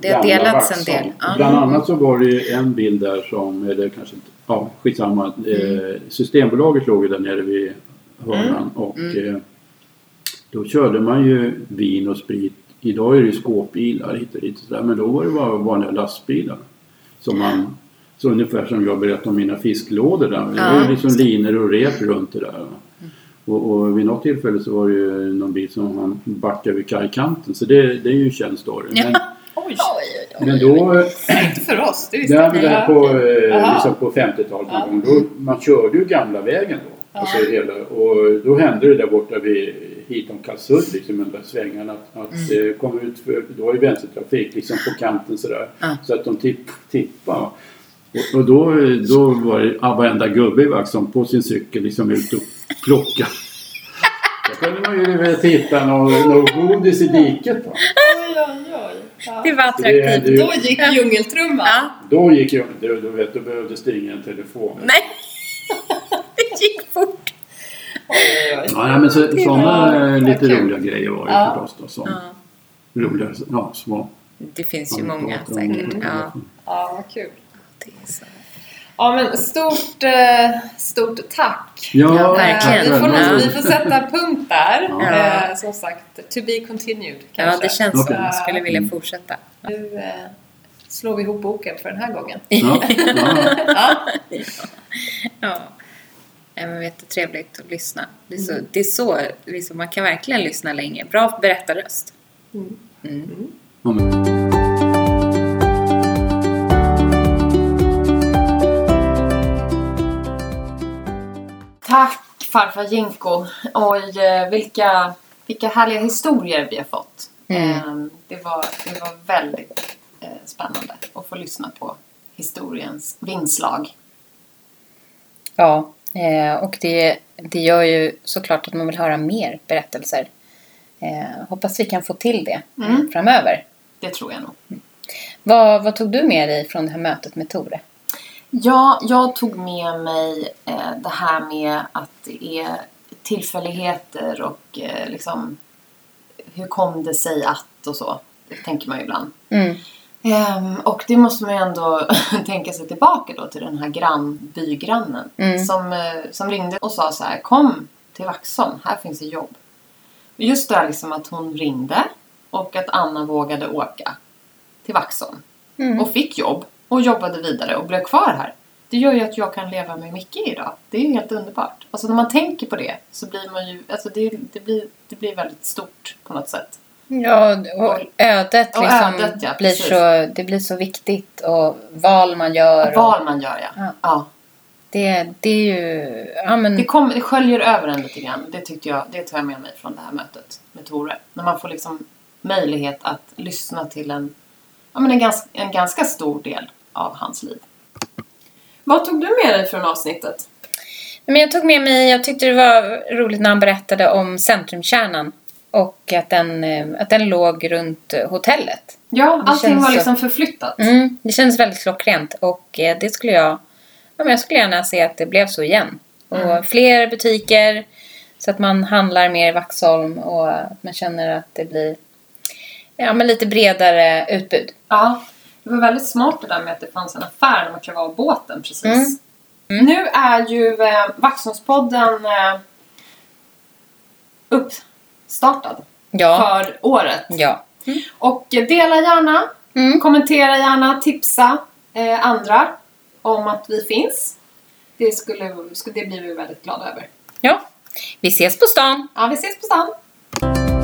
Det har delats en del. Ja. Bland annat så var det en bild där som, eller kanske inte, ja skitsamma. Eh, Systembolaget låg ju där nere vid hörnan och eh, då körde man ju vin och sprit. Idag är det ju skåpbilar hit och dit och sådär, men då var det bara vanliga lastbilar. Som man, så ungefär som jag berättade om mina fisklådor där. Det var ju liksom linor och rep runt det där. Och, och vid något tillfälle så var det ju någon bil som han backade vid kajkanten. Så det, det är ju en känd story. Men, Oj! Men då... Inte för oss, det visste jag inte. det här på, eh, liksom på 50-talet Ja. Då, man körde ju gamla vägen då. Alltså hela, och då hände det där borta vid hitom Karlsund, liksom de där svängarna, att, att Mm. det kom ut, för, det var ju vänstertrafik liksom på kanten sådär. Ja. Så att de tipp, tippade. Och, och då, då var det ja, varenda gubbe i Vaxholm på sin cykel liksom ut och plocka. Då kunde man ju någon, någon godis i diket. Va? Ja. Det var Det attraktivt. är- Då gick djungeltrumman. Ja. Då gick jag, då, då, vet, då behövdes det ingen telefon. Nej! Det gick fort. Oj, oj, oj. Ja, men så, Det sådana eh, lite roliga grejer var det Ja. förstås. Då, som Ja. Roliga, ja, små. Det finns ju Ja, många säkert. Ja, Ja, vad kul. det är så. Ja, men stort, eh, stort tack. Ja, Ja, verkligen. Vi får, Ja. vi får sätta punkt där. Ja. Eh, som sagt, to be continued ja, kanske. det känns som Okej. jag skulle vilja fortsätta. Nu slår vi ihop boken för den här gången. Ja, ja. Men vet, det är trevligt att lyssna. Det är så, det är så liksom, man kan verkligen lyssna länge. Bra berättarröst. Mm. Mm. Men- Tack farfar Jinko. Oj, eh, vilka, vilka härliga historier vi har fått. Mm. Eh, Det, var, det var väldigt eh, spännande att få lyssna på historiens vingslag. Ja, eh, och det, det gör ju såklart att man vill höra mer berättelser. Eh, hoppas vi kan få till det eh, Mm. framöver. Det tror jag nog. Vad, vad tog du med dig från det här mötet med Tore? Ja, jag tog med mig eh, det här med att det är tillfälligheter och eh, liksom hur kom det sig att och så. Det tänker man ju ibland. Mm. Ehm, och det måste man ju ändå tänka sig tillbaka då till den här grann, bygrannen Mm. som, eh, som ringde och sa så här Kom till Vaxholm, här finns det jobb. Just det här liksom att hon ringde och att Anna vågade åka till Vaxholm Mm. och fick jobb och jobbade vidare och blev kvar här. Det gör ju att jag kan leva med Micke idag. Det är ju helt underbart. Alltså när man tänker på det så blir man ju, alltså det, det, blir, det blir väldigt stort på något sätt. Ja, och ödet Och liksom ödet, ja, blir precis. så, det blir så viktigt och val man gör. Och Val man gör ja. Ja. ja. det, det är ju, ja men, Det, kom, det sköljer över en lite grann. Det tyckte jag, det tar jag med mig från det här mötet med Tore. När man får liksom möjlighet att lyssna till en, ja, men en, ganska, en ganska stor del av hans liv. Vad tog du med dig från avsnittet? Men jag tog med mig, jag tyckte det var roligt när han berättade om centrumkärnan. Och att den, eh, att den låg runt hotellet. Ja, Det allting känns var liksom förflyttat. Mm, det kändes väldigt klockrent och eh, det skulle jag, ja, men jag skulle gärna se att det blev så igen. Och Mm. fler butiker så att man handlar mer i Vaxholm och att man känner att det blir ja, men lite bredare utbud. Ja, det var väldigt smart det där med att det fanns en affär när man klev av båten precis. Mm. Nu är ju eh, Vaxholmspodden eh, uppstartad Ja. för året. Ja. Och eh, dela gärna, Mm. kommentera gärna, tipsa eh, andra om att vi finns. Det, skulle, skulle, det blir vi väldigt glada över. ja. Vi ses på stan. Ja, vi ses på stan.